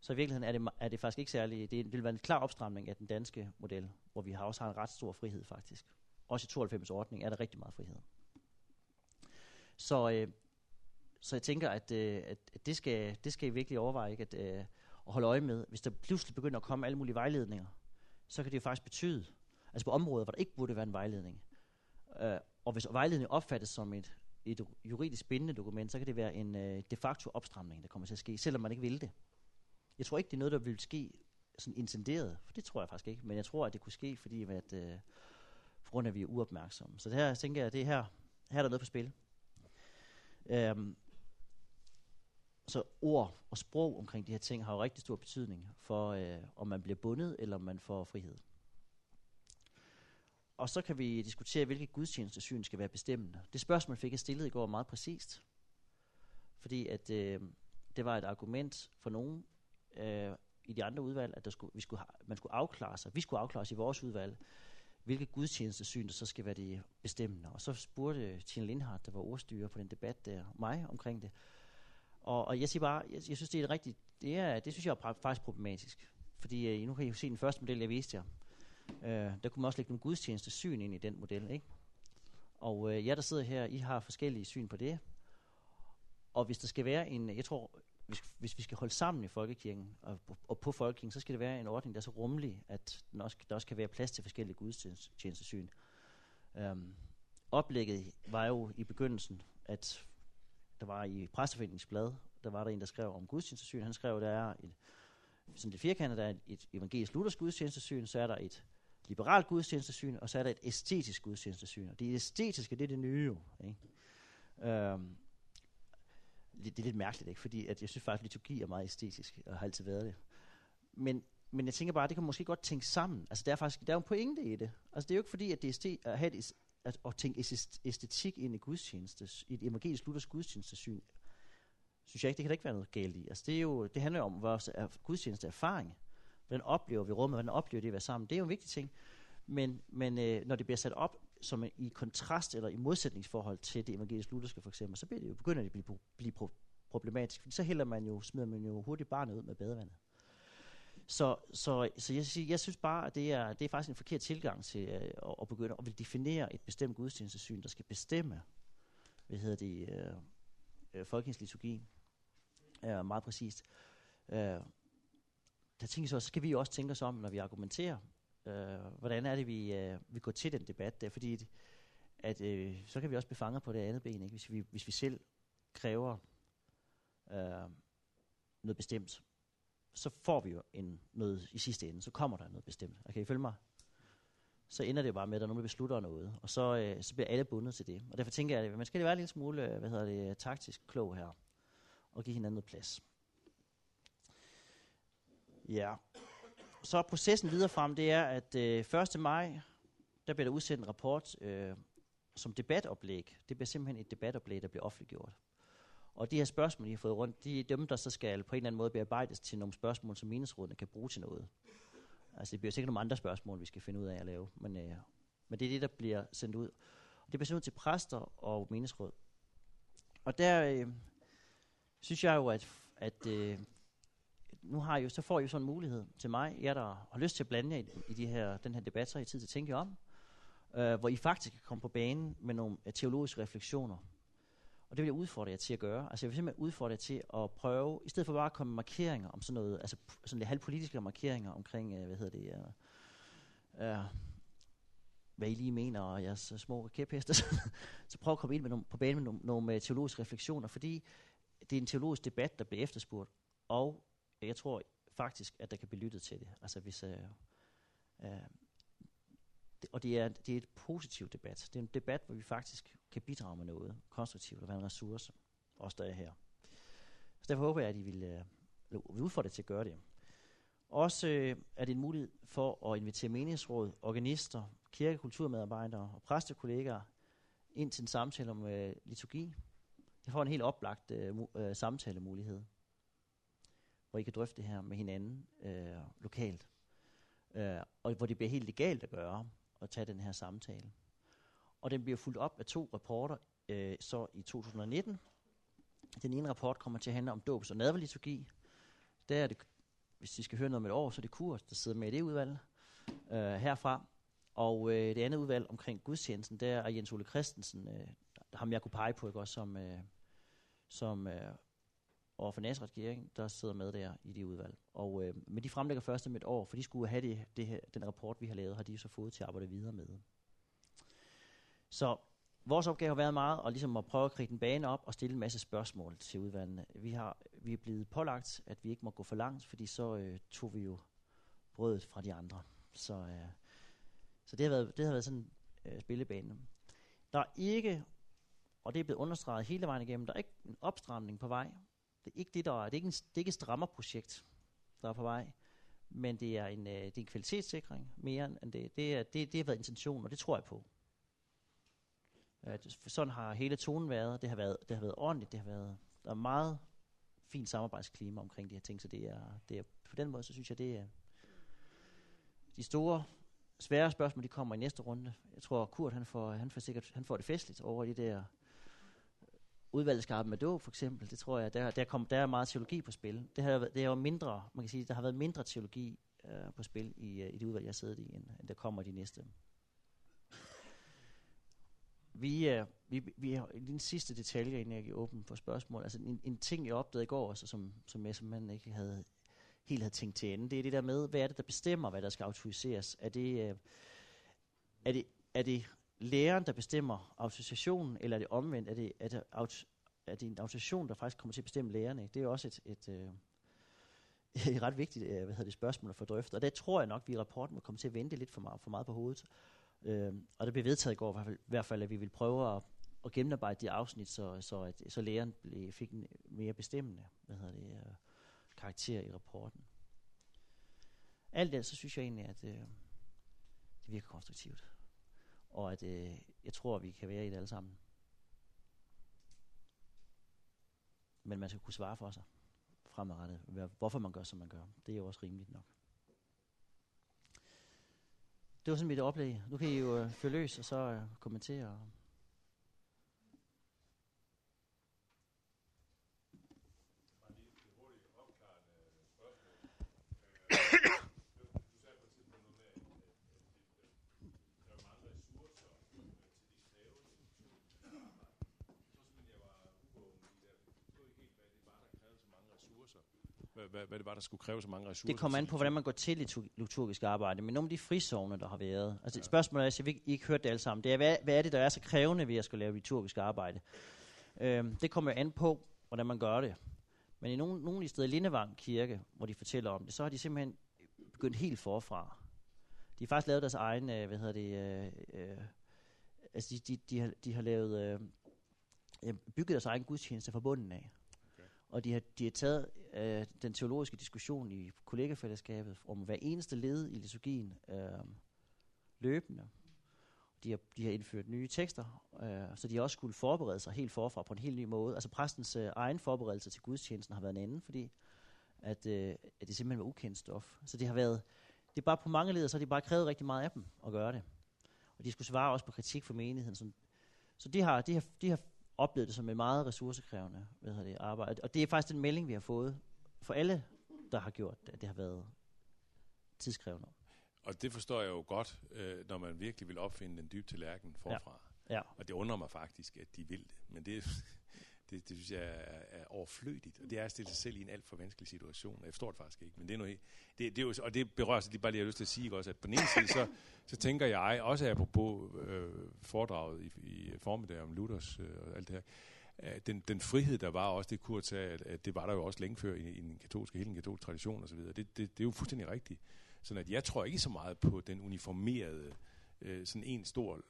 S1: Så i virkeligheden er det, er det faktisk ikke særlig, det vil være en klar opstramning af den danske model, hvor vi har også har en ret stor frihed faktisk. Også i 92 ordning er der rigtig meget frihed. Så, øh, så jeg tænker, at, øh, at det, skal, det skal I virkelig overveje ikke? At, øh, at holde øje med. Hvis der pludselig begynder at komme alle mulige vejledninger, så kan det jo faktisk betyde, altså på områder, hvor der ikke burde være en vejledning, øh, og hvis vejledningen opfattes som et et juridisk bindende dokument, så kan det være en øh, de facto opstramning, der kommer til at ske, selvom man ikke vil det. Jeg tror ikke, det er noget, der vil ske sådan intenderet, for det tror jeg faktisk ikke, men jeg tror, at det kunne ske, fordi at, øh, på grund af, at vi er uopmærksomme. Så det her, tænker jeg, det her, her er der noget på spil. Øhm, så ord og sprog omkring de her ting har jo rigtig stor betydning for, øh, om man bliver bundet, eller om man får frihed. Og så kan vi diskutere, hvilket gudstjenestesyn skal være bestemmende. Det spørgsmål fik jeg stillet i går meget præcist. Fordi at øh, det var et argument for nogen øh, i de andre udvalg, at der skulle, vi skulle, man skulle afklare sig. Vi skulle afklare os i vores udvalg, hvilket gudstjenestesyn der så skal være det bestemmende. Og så spurgte Tine Lindhardt, der var ordstyrer på den debat der, mig omkring det. Og, og jeg siger bare, jeg, jeg synes det er rigtigt, det, er, det synes jeg er faktisk problematisk. Fordi øh, nu kan I jo se den første model, jeg viste jer Øh, der kunne man også lægge nogle gudstjenestesyn ind i den model, ikke? Og øh, jer, der sidder her, I har forskellige syn på det. Og hvis der skal være en, jeg tror, hvis, hvis vi skal holde sammen i folkekirken og, og på folkekirken, så skal det være en ordning, der er så rummelig, at den også, der også kan være plads til forskellige gudstjenestesyn. Øhm, oplægget var jo i begyndelsen, at der var i præsteforeningsblad, der var der en, der skrev om gudstjenestesyn. Han skrev, der er et, sådan lidt firkantet, der er et evangelisk luthersk gudstjenestesyn, så er der et liberalt gudstjenestesyn, og så er der et æstetisk gudstjenestesyn. Og det æstetiske, det er det nye jo. Ikke? Øhm, det er lidt mærkeligt, ikke? fordi at jeg synes faktisk, at liturgi er meget æstetisk, og har altid været det. Men, men jeg tænker bare, at det kan måske godt tænke sammen. Altså, der er faktisk der er jo en pointe i det. Altså, det er jo ikke fordi, at det er at, have et, at, at tænke æstetik ind i gudstjeneste, i et evangelisk Luthers gudstjenestesyn, synes jeg ikke, det kan der ikke være noget galt i. Altså, det, er jo, det handler jo om vores gudstjeneste erfaring. Hvordan oplever vi rummet? Hvordan oplever det at være sammen? Det er jo en vigtig ting. Men, men øh, når det bliver sat op som i kontrast eller i modsætningsforhold til det evangelisk lutherske for eksempel, så bliver det jo, begynder det at blive, blive problematisk, for så hælder man jo, smider man jo hurtigt barnet ud med badevandet. Så, så, så jeg, jeg synes bare, at det er, det er faktisk en forkert tilgang til øh, at, at begynde at vil definere et bestemt gudstjenestesyn, der skal bestemme, hvad hedder det, øh, øh, er øh, meget præcist. Øh, der tænker så, så skal vi også tænke os om, når vi argumenterer, øh, hvordan er det, vi, øh, vi går til den debat der, fordi at, øh, så kan vi også befange på det andet ben, ikke? Hvis, vi, hvis vi selv kræver øh, noget bestemt, så får vi jo en, noget i sidste ende, så kommer der noget bestemt. Okay, I følge mig? Så ender det bare med, at der er nogen, der beslutter noget, og så, øh, så bliver alle bundet til det. Og derfor tænker jeg, at man skal være en lille smule, øh, hvad hedder det, taktisk klog her, og give hinanden noget plads. Ja. Så processen videre frem, det er, at øh, 1. maj, der bliver der udsendt en rapport øh, som debatoplæg. Det bliver simpelthen et debatoplæg, der bliver offentliggjort. Og de her spørgsmål, I har fået rundt, de er dem, der så skal på en eller anden måde bearbejdes til nogle spørgsmål, som meningsrådene kan bruge til noget. Altså det bliver sikkert nogle andre spørgsmål, vi skal finde ud af at lave, men, øh, men det er det, der bliver sendt ud. Og det bliver sendt ud til præster og meningsråd. Og der øh, synes jeg jo, at, at øh, nu har I jo, så får I jo sådan en mulighed til mig, jeg der har lyst til at blande jer i, i de her, den her debat, så har I tid til at tænke om, øh, hvor I faktisk kan komme på banen med nogle teologiske refleksioner og det vil jeg udfordre jer til at gøre. Altså jeg vil simpelthen udfordre jer til at prøve, i stedet for bare at komme med markeringer om sådan noget, altså sådan lidt halvpolitiske markeringer omkring, øh, hvad hedder det, øh, øh, hvad I lige mener, og jeres små kæphester, så prøv at komme ind med nogle, på banen med nogle, nogle øh, teologiske refleksioner, fordi det er en teologisk debat, der bliver efterspurgt, og jeg tror faktisk, at der kan blive lyttet til det. Altså hvis, øh, uh, og det er, det er et positivt debat. Det er en debat, hvor vi faktisk kan bidrage med noget konstruktivt og være en ressource, også der er her. Så derfor håber jeg, at I vil, øh, vil udfordre til at gøre det. Også øh, er det en mulighed for at invitere meningsråd, organister, kirkekulturmedarbejdere og præstekollegaer ind til en samtale om øh, liturgi. Jeg får en helt oplagt øh, øh, samtalemulighed, hvor I kan drøfte det her med hinanden øh, lokalt. Øh, og hvor det bliver helt legalt at gøre at tage den her samtale. Og den bliver fuldt op af to rapporter øh, så i 2019. Den ene rapport kommer til at handle om dåbs- og nadverliturgi. Der er det, hvis I skal høre noget om et år, så er det Kurt, der sidder med i det udvalg øh, herfra. Og øh, det andet udvalg omkring gudstjenesten, der er Jens Ole Christensen, øh, ham jeg kunne pege på, ikke, også, som, øh, som øh, og for Nasrets regering, der sidder med der i det udvalg. Og, øh, men de fremlægger først om et år, for de skulle have det, det her, den rapport, vi har lavet, har de så fået til at arbejde videre med. Så vores opgave har været meget at, ligesom at prøve at kridte en bane op og stille en masse spørgsmål til udvalgene. Vi, har, vi er blevet pålagt, at vi ikke må gå for langt, fordi så øh, tog vi jo brødet fra de andre. Så, øh, så det, har været, det har været sådan en øh, spillebane. Der er ikke, og det er blevet understreget hele vejen igennem, der er ikke en opstramning på vej. Det er ikke det, der er, det er ikke, en, det er ikke et strammerprojekt, der er på vej, men det er en, øh, det er en kvalitetssikring mere end det. Det, er, det, det har været intentionen, og det tror jeg på. At sådan har hele tonen været. Det har været, det har været ordentligt. Det har været, der er meget fint samarbejdsklima omkring de her ting, så det er, det er, på den måde, så synes jeg, det er de store, svære spørgsmål, de kommer i næste runde. Jeg tror, Kurt, han får, han får sikkert, han får det festligt over de der udvalgskarpen med dåb for eksempel, det tror jeg, der, der, kom, der er meget teologi på spil. Det, har, det er jo mindre, man kan sige, der har været mindre teologi øh, på spil i, øh, i det udvalg, jeg sidder i, end, end der kommer de næste. Vi, øh, vi, vi har en sidste detalje, inden jeg er åben for spørgsmål. Altså en, en ting, jeg opdagede i går, altså, som, som jeg simpelthen ikke havde helt havde tænkt til ende, det er det der med, hvad er det, der bestemmer, hvad der skal autoriseres? Er det, øh, er det, er det læreren, der bestemmer autorisationen, eller er det omvendt? Er det, er det, aut, er det en autorisation, der faktisk kommer til at bestemme lærerne? Det er også et, et, et, øh, et ret vigtigt øh, hvad hedder det, spørgsmål at få drøftet. Og det tror jeg nok, at vi i rapporten må komme til at vente lidt for meget, for meget på hovedet. Øh, og det blev vedtaget i går i hvert fald, i hvert fald at vi vil prøve at, at gennemarbejde de afsnit, så, så, at, så læreren blev, fik en mere bestemmende hvad hedder det, øh, karakter i rapporten. Alt det, så synes jeg egentlig, at øh, det virker konstruktivt og at øh, jeg tror, at vi kan være i det alle sammen. Men man skal kunne svare for sig fremadrettet, hvorfor man gør, som man gør. Det er jo også rimeligt nok. Det var sådan mit oplæg. Nu kan I jo øh, følge løs og så øh, kommentere.
S2: Hvad, hvad, hvad det var, der skulle kræve så mange ressourcer.
S1: Det kommer an på, hvordan man går til litur- liturgisk arbejde. Men nogle af de frisovne, der har været, altså ja. spørgsmålet er, I ikke hørt det alle sammen, det er, hvad, hvad er det, der er så krævende ved at skulle lave liturgisk arbejde? Øhm, det kommer an på, hvordan man gør det. Men i nogle, nogle af de steder, Lindevang Kirke, hvor de fortæller om det, så har de simpelthen begyndt helt forfra. De har faktisk lavet deres egen, øh, hvad hedder det, øh, øh, altså de, de, de, har, de har lavet, øh, bygget deres egen gudstjeneste fra bunden af. Og de har, de har taget øh, den teologiske diskussion i kollegafællesskabet om hver eneste led i liturgien øh, løbende. De har, de har indført nye tekster, øh, så de har også skulle forberede sig helt forfra på en helt ny måde. Altså præstens øh, egen forberedelse til gudstjenesten har været en anden, fordi at, øh, at det simpelthen var ukendt stof. Så det har været, det er bare på mange leder, så har de bare krævet rigtig meget af dem at gøre det. Og de skulle svare også på kritik fra menigheden. Så, så de, har, de, har, de har oplevet det som et meget ressourcekrævende hvad det, arbejde. Og det er faktisk den melding, vi har fået for alle, der har gjort det, at det har været tidskrævende.
S2: Og det forstår jeg jo godt, øh, når man virkelig vil opfinde den dybe tallerken forfra. Ja. Ja. Og det undrer mig faktisk, at de vil det. Men det, det, det synes jeg er, er overflødigt. Og det er at stille sig selv i en alt for vanskelig situation. Jeg forstår det faktisk ikke, men det er noget det, det er jo, Og det berører sig, det er bare lige, jeg har lyst til at sige også, at på den ene side, så, så tænker jeg, også apropos øh, foredraget i, i formiddag om Luthers øh, og alt det her, den, den frihed, der var også, det kunne tage, at, at det var der jo også længe før i, i den katolske, hele den katolske tradition osv. Det, det, det er jo fuldstændig rigtigt. Sådan at jeg tror ikke så meget på den uniformerede, øh, sådan en stor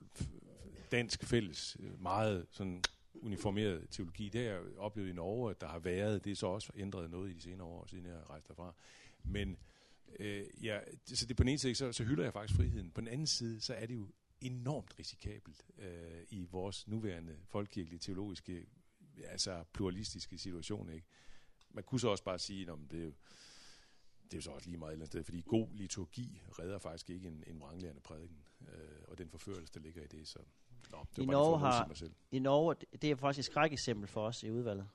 S2: dansk fælles, øh, meget sådan uniformeret teologi. Det har jeg oplevet i Norge, at der har været. Det er så også ændret noget i de senere år, siden jeg rejste derfra. Men øh, ja, så det på den ene side, så, så hylder jeg faktisk friheden. På den anden side, så er det jo enormt risikabelt øh, i vores nuværende folkekirkelige teologiske, altså pluralistiske situation. Ikke? Man kunne så også bare sige, at det er jo, det er jo så også lige meget et eller andet sted, fordi god liturgi redder faktisk ikke en, en vranglærende prædiken, øh, og den forførelse, der ligger i det. Så, nå, det
S1: I, Norge har, I Norge, det er faktisk et skræk-eksempel for os i udvalget.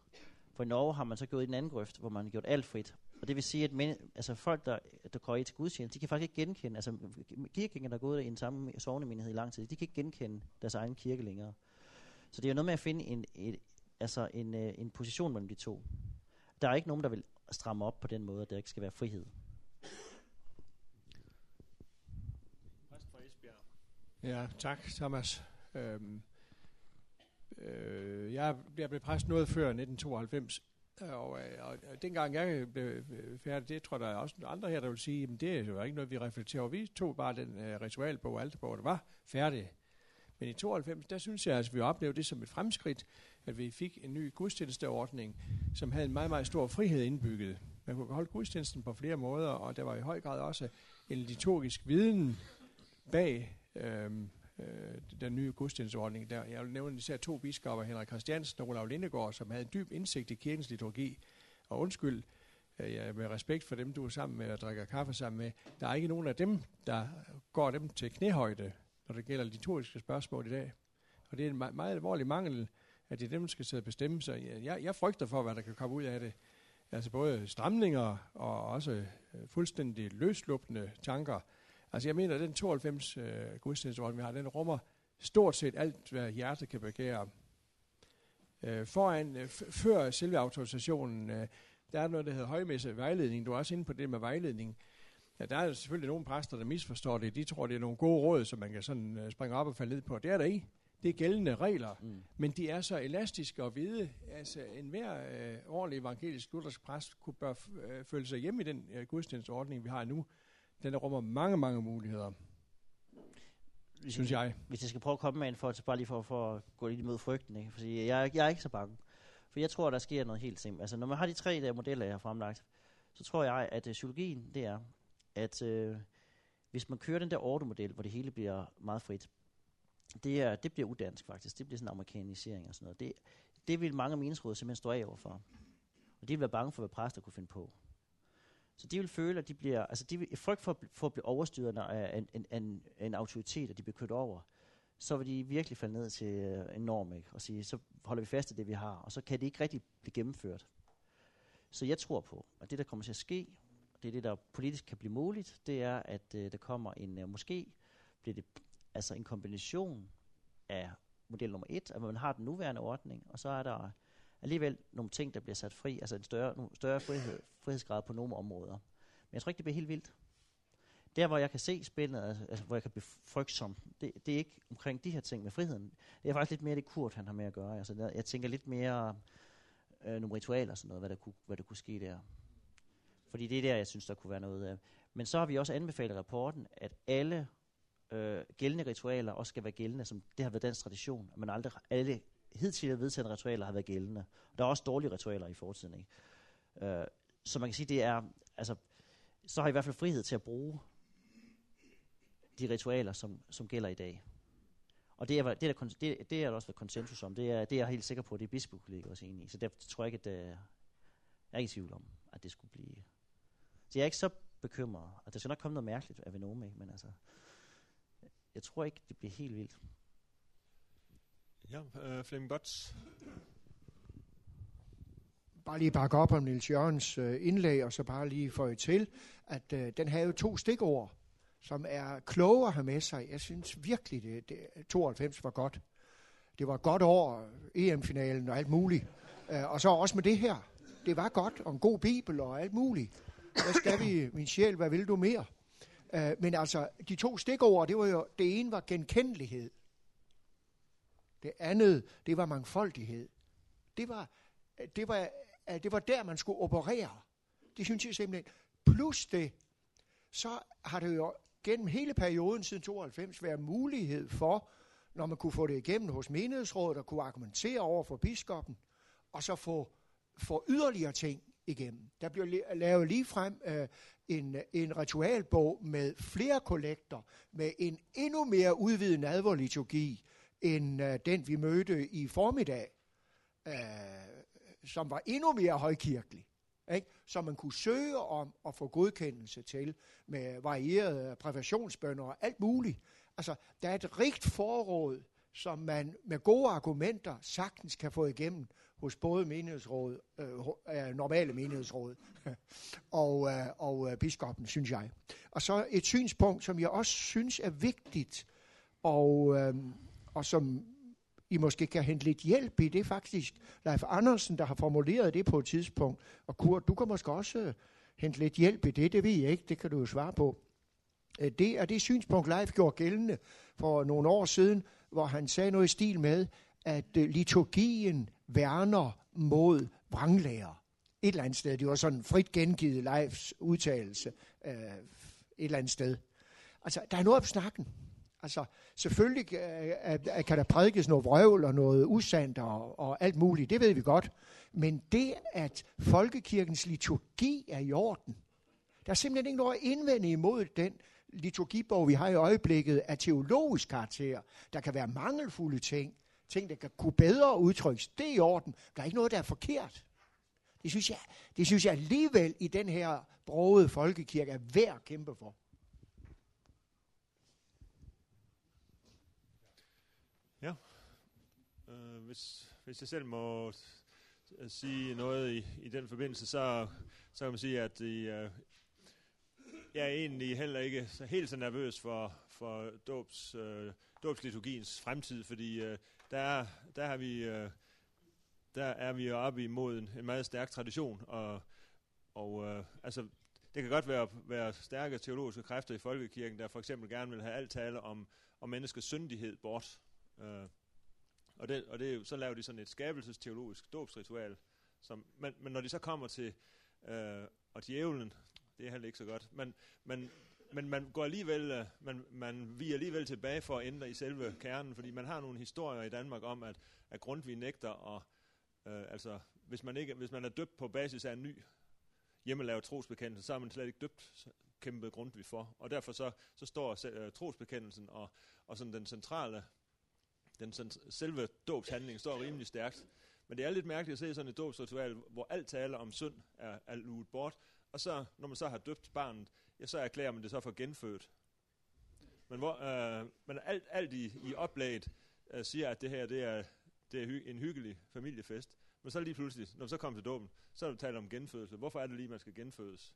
S1: For i Norge har man så gået i den anden grøft, hvor man har gjort alt frit. Og det vil sige, at men, altså folk, der, der går i til gudstjeneste, de kan faktisk ikke genkende, altså kirkegængere, der er gået i en samme sovnemenighed i lang tid, de kan ikke genkende deres egen kirke længere. Så det er jo noget med at finde en, et, altså en, øh, en position mellem de to. Der er ikke nogen, der vil stramme op på den måde, at der ikke skal være frihed.
S3: Ja, tak Thomas. Øhm, øh, jeg, jeg blev præst noget før 1992, øh, og, øh, og, og dengang jeg blev øh, færdig, det tror der er også andre her, der vil sige, at det er jo ikke noget, vi reflekterer over. Vi tog bare den uh, ritualbog, alterbog, der var færdig. Men i 92, der synes jeg, at vi oplevede det som et fremskridt, at vi fik en ny gudstjenesteordning, som havde en meget, meget stor frihed indbygget. Man kunne holde gudstjenesten på flere måder, og der var i høj grad også en liturgisk viden bag øhm, øh, den nye gudstjenesteordning. Der, jeg vil nævne især to biskopper, Henrik Christiansen og Olav Lindegård, som havde en dyb indsigt i kirkens liturgi. Og undskyld, øh, jeg med respekt for dem, du er sammen med og drikker kaffe sammen med, der er ikke nogen af dem, der går dem til knæhøjde, når det gælder liturgiske spørgsmål i dag. Og det er en meget, meget alvorlig mangel, at det er dem, der skal sidde og bestemme sig. Jeg, jeg frygter for, hvad der kan komme ud af det. Altså både stramninger og også øh, fuldstændig løslupende tanker. Altså jeg mener, at den 92 øh, gudstjenesteordning, vi har, den rummer stort set alt, hvad hjertet kan begære. Øh, foran, øh, før selve autorisationen, øh, der er noget, der hedder højmesse vejledning. Du er også inde på det med vejledning. Ja, der er selvfølgelig nogle præster, der misforstår det. De tror, det er nogle gode råd, som man kan sådan uh, springe op og falde ned på. Det er der ikke. Det er gældende regler, mm. men de er så elastiske og vide. Altså, enhver uh, ordentlig evangelisk luthersk præst kunne bør uh, føle sig hjemme i den uh, gudstjenesteordning, vi har nu. Den rummer mange, mange muligheder. Hvis synes jeg.
S1: Hvis jeg skal prøve at komme med en for, bare lige for, for at gå lidt imod frygten, ikke? Fordi jeg, jeg er ikke så bange. For jeg tror, der sker noget helt simpelt. Altså, når man har de tre der modeller, jeg har fremlagt, så tror jeg, at uh, psykologien, det er, at uh, hvis man kører den der ordomodel, hvor det hele bliver meget frit, det, er, det bliver udansk faktisk. Det bliver sådan en amerikanisering og sådan noget. Det, det vil mange menighedsråd simpelthen stå af overfor. Og de vil være bange for, hvad præster kunne finde på. Så de vil føle, at de bliver, altså de vil, frygt for, for at blive overstyret af øh, en, en, en, en autoritet, og de bliver kørt over, så vil de virkelig falde ned til øh, en norm, ikke? og sige, så holder vi fast i det, vi har, og så kan det ikke rigtig blive gennemført. Så jeg tror på, at det, der kommer til at ske, det er det, der politisk kan blive muligt, det er, at øh, der kommer en, øh, måske bliver det altså en kombination af model nummer et, at man har den nuværende ordning, og så er der alligevel nogle ting, der bliver sat fri, altså en større, nogle større frihed, frihedsgrad på nogle områder. Men jeg tror ikke, det bliver helt vildt. Der, hvor jeg kan se spillet, altså, altså hvor jeg kan blive frygtsom, det, det er ikke omkring de her ting med friheden. Det er faktisk lidt mere det Kurt, han har med at gøre. Altså, der, jeg tænker lidt mere øh, nogle ritualer og sådan noget, hvad der, kunne, hvad der kunne ske der. Fordi det er der, jeg synes, der kunne være noget af. Men så har vi også anbefalet rapporten, at alle øh, gældende ritualer også skal være gældende, som det har været dansk tradition, at man aldrig, alle hidtil vedtagne ritualer har været gældende. Der er også dårlige ritualer i fortiden. Ikke? Øh, så man kan sige, det er, altså, så har I i hvert fald frihed til at bruge de ritualer, som, som gælder i dag. Og det er, det, er der, det, det er der også været konsensus om. Det er, det er jeg helt sikker på, at det er bispekollegiet også enige i. Så derfor tror jeg ikke, at øh, jeg er ikke i tvivl om, at det skulle blive... Så jeg er ikke så bekymret. At der skal nok komme noget mærkeligt af Venome, men altså... Jeg tror ikke, det bliver helt vildt.
S4: Ja, øh, Flemming Bots.
S5: Bare lige bakke op om Nils Jørgens øh, indlæg, og så bare lige få til, at øh, den havde jo to stikord som er kloge at have med sig. Jeg synes virkelig, det, det 92 var godt. Det var et godt år, EM-finalen og alt muligt. Øh, og så også med det her. Det var godt, og en god bibel og alt muligt. Hvad skal vi, min sjæl, hvad vil du mere? Øh, men altså, de to stikord, det var jo, det ene var genkendelighed. Det andet, det var mangfoldighed. Det var, det var, det var der, man skulle operere. Det synes jeg simpelthen. Plus det, så har det jo gennem hele perioden siden 92 været mulighed for, når man kunne få det igennem hos menighedsrådet og kunne argumentere over for biskoppen, og så få, få yderligere ting igennem. Der blev lavet lige frem øh, en, en ritualbog med flere kollekter, med en endnu mere udvidet nadverliturgi, end øh, den vi mødte i formiddag, øh, som var endnu mere højkirkelig ikke? som man kunne søge om at få godkendelse til med varierede præventionsbønder og alt muligt. Altså, der er et rigt forråd, som man med gode argumenter sagtens kan få igennem hos både menighedsråd, øh, normale menighedsråd og, øh, og øh, biskoppen, synes jeg. Og så et synspunkt, som jeg også synes er vigtigt, og, øh, og som i måske kan hente lidt hjælp i. Det er faktisk Leif Andersen, der har formuleret det på et tidspunkt. Og Kurt, du kan måske også øh, hente lidt hjælp i det. Det ved jeg ikke. Det kan du jo svare på. Øh, det er det synspunkt, Leif gjorde gældende for nogle år siden, hvor han sagde noget i stil med, at øh, liturgien værner mod vranglærer. Et eller andet sted. Det var sådan frit gengivet Leifs udtalelse et eller andet sted. Altså, der er noget på snakken. Altså, selvfølgelig øh, kan der prædikes noget vrøvl og noget usandt og, og alt muligt, det ved vi godt. Men det, at folkekirkens liturgi er i orden, der er simpelthen ikke noget at indvende imod den liturgibog, vi har i øjeblikket, af teologisk karakter. Der kan være mangelfulde ting, ting, der kan kunne bedre udtrykkes. Det er i orden. Der er ikke noget, der er forkert. Det synes jeg, det synes jeg alligevel i den her brogede folkekirke er værd at kæmpe for.
S4: Hvis, hvis jeg selv må sige noget i, i den forbindelse, så, så kan man sige, at i, uh, jeg er egentlig heller ikke så helt så nervøs for, for dåbs, øh, uh, dobsliturgiens fremtid, fordi uh, der, der, har vi, uh, der er vi oppe imod en, en meget stærk tradition, og, og uh, altså, det kan godt være, være stærke teologiske kræfter i folkekirken, der for eksempel gerne vil have alt tale om, om menneskets syndighed bort. Uh, og, det, og det, så laver de sådan et skabelsesteologisk dåbsritual. Som, men, men når de så kommer til øh, og djævlen, det er heller ikke så godt. Men, men, men man går alligevel, øh, man, man vi alligevel tilbage for at ændre i selve kernen, fordi man har nogle historier i Danmark om, at, at Grundtvig nægter at, øh, altså, hvis man, ikke, hvis man er døbt på basis af en ny hjemmelavet trosbekendelse, så er man slet ikke døbt kæmpe Grundtvig for. Og derfor så, så står øh, trosbekendelsen og, og sådan den centrale den sådan, selve dåbshandling står rimelig stærkt. Men det er lidt mærkeligt at se sådan et dåbsritual, hvor alt taler om synd er, er luet bort, og så, når man så har døbt barnet, ja, så erklærer man det så for genfødt. Men, hvor, øh, men alt, alt i, i oplægget øh, siger, at det her det er, det er hy, en hyggelig familiefest. Men så lige pludselig, når man så kommer til dåben, så er det talt om genfødelse. Hvorfor er det lige, man skal genfødes?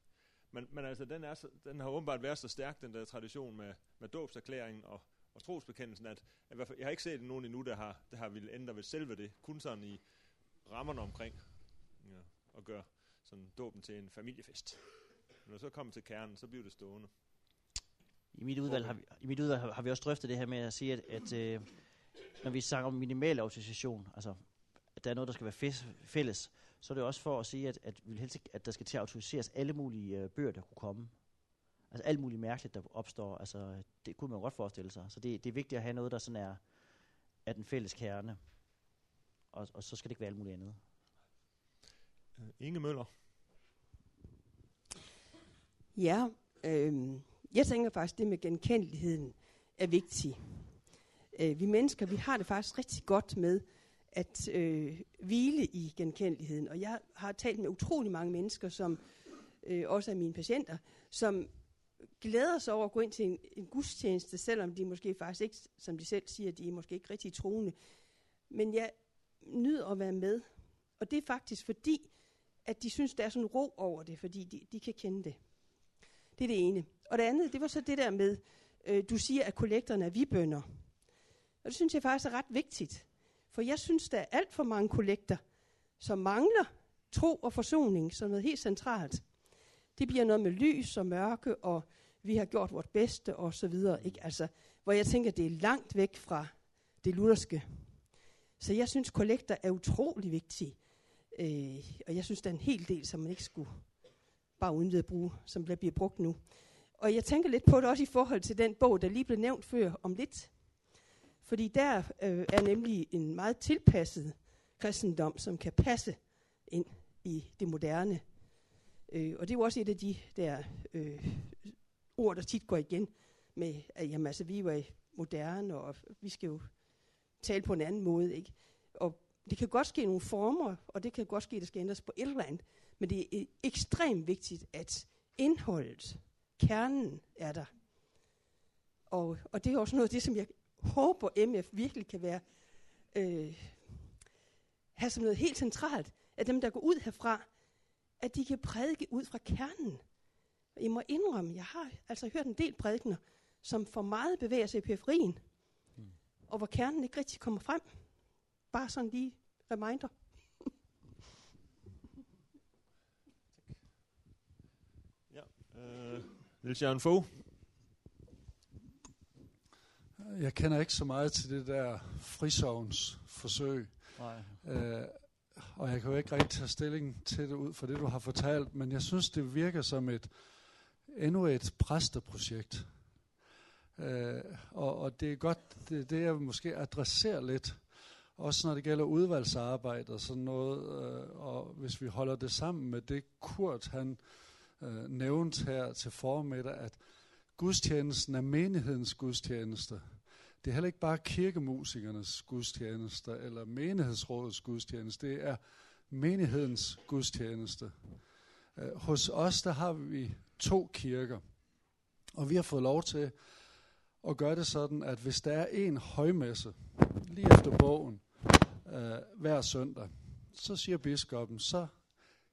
S4: Men, men altså, den, er så, den har åbenbart været så stærk, den der tradition med, med dåbserklæringen og, og trosbekendelsen, at, at jeg har ikke set nogen endnu, der har, der har ville ændre ved selve det. Kun sådan i rammerne omkring ja, og gøre sådan dåben til en familiefest. Men når så kommer til kernen, så bliver det stående.
S1: I mit udvalg, har vi, i mit udvalg har, har vi også drøftet det her med at sige, at, at øh, når vi snakker om minimal autorisation, altså at der er noget, der skal være fælles, så er det også for at sige, at, at, vi helst, at der skal til at autoriseres alle mulige øh, bøger, der kunne komme. Altså alt muligt mærkeligt, der opstår. Altså, det kunne man godt forestille sig. Så det, det er vigtigt at have noget, der sådan er, er den fælles kerne. Og, og så skal det ikke være alt muligt andet.
S4: Uh, Inge Møller.
S6: Ja, øh, jeg tænker faktisk, det med genkendeligheden er vigtigt. Øh, vi mennesker, vi har det faktisk rigtig godt med at øh, hvile i genkendeligheden. Og jeg har talt med utrolig mange mennesker, som øh, også er mine patienter, som glæder sig over at gå ind til en, en gudstjeneste, selvom de måske faktisk ikke, som de selv siger, de er måske ikke rigtig troende. Men jeg nyder at være med. Og det er faktisk fordi, at de synes, der er sådan ro over det, fordi de, de kan kende det. Det er det ene. Og det andet, det var så det der med, øh, du siger, at kollekterne er vibønder. Og det synes jeg faktisk er ret vigtigt. For jeg synes, der er alt for mange kollekter, som mangler tro og forsoning som noget helt centralt. Det bliver noget med lys og mørke, og vi har gjort vort bedste og så videre. Ikke? Altså, hvor jeg tænker, det er langt væk fra det lutherske. Så jeg synes, kollekter er utrolig vigtige. Øh, og jeg synes, der er en hel del, som man ikke skulle bare uden at bruge, som bliver brugt nu. Og jeg tænker lidt på det også i forhold til den bog, der lige blev nævnt før om lidt. Fordi der øh, er nemlig en meget tilpasset kristendom, som kan passe ind i det moderne. Øh, og det er jo også et af de der øh, ord, der tit går igen med, at jamen, altså, vi er øh, moderne, og vi skal jo tale på en anden måde. Ikke? Og det kan godt ske nogle former, og det kan godt ske, at det skal ændres på et eller andet. Men det er øh, ekstremt vigtigt, at indholdet, kernen er der. Og, og det er også noget af det, som jeg håber, MF virkelig kan være, øh, have som noget helt centralt, at dem, der går ud herfra, at de kan prædike ud fra kernen. Jeg må indrømme, jeg har altså hørt en del prædikener, som for meget bevæger sig i periferien, mm. og hvor kernen ikke rigtig kommer frem. Bare sådan lige reminder.
S4: ja, øh, Niels Jørgen Fogh.
S7: Jeg kender ikke så meget til det der frisovns forsøg. Nej. Øh, og jeg kan jo ikke rigtig tage stilling til det ud fra det, du har fortalt, men jeg synes, det virker som et endnu et præsteprojekt. Øh, og, og det er godt, det, det jeg måske adresserer lidt, også når det gælder udvalgsarbejde og sådan noget, øh, og hvis vi holder det sammen med det, Kurt han øh, nævnte her til formiddag, at gudstjenesten er menighedens gudstjeneste. Det er heller ikke bare kirkemusikernes gudstjeneste eller menighedsrådets gudstjeneste. Det er menighedens gudstjeneste. Øh, hos os, der har vi to kirker. Og vi har fået lov til at gøre det sådan, at hvis der er en højmesse, lige efter bogen, øh, hver søndag, så siger biskoppen, så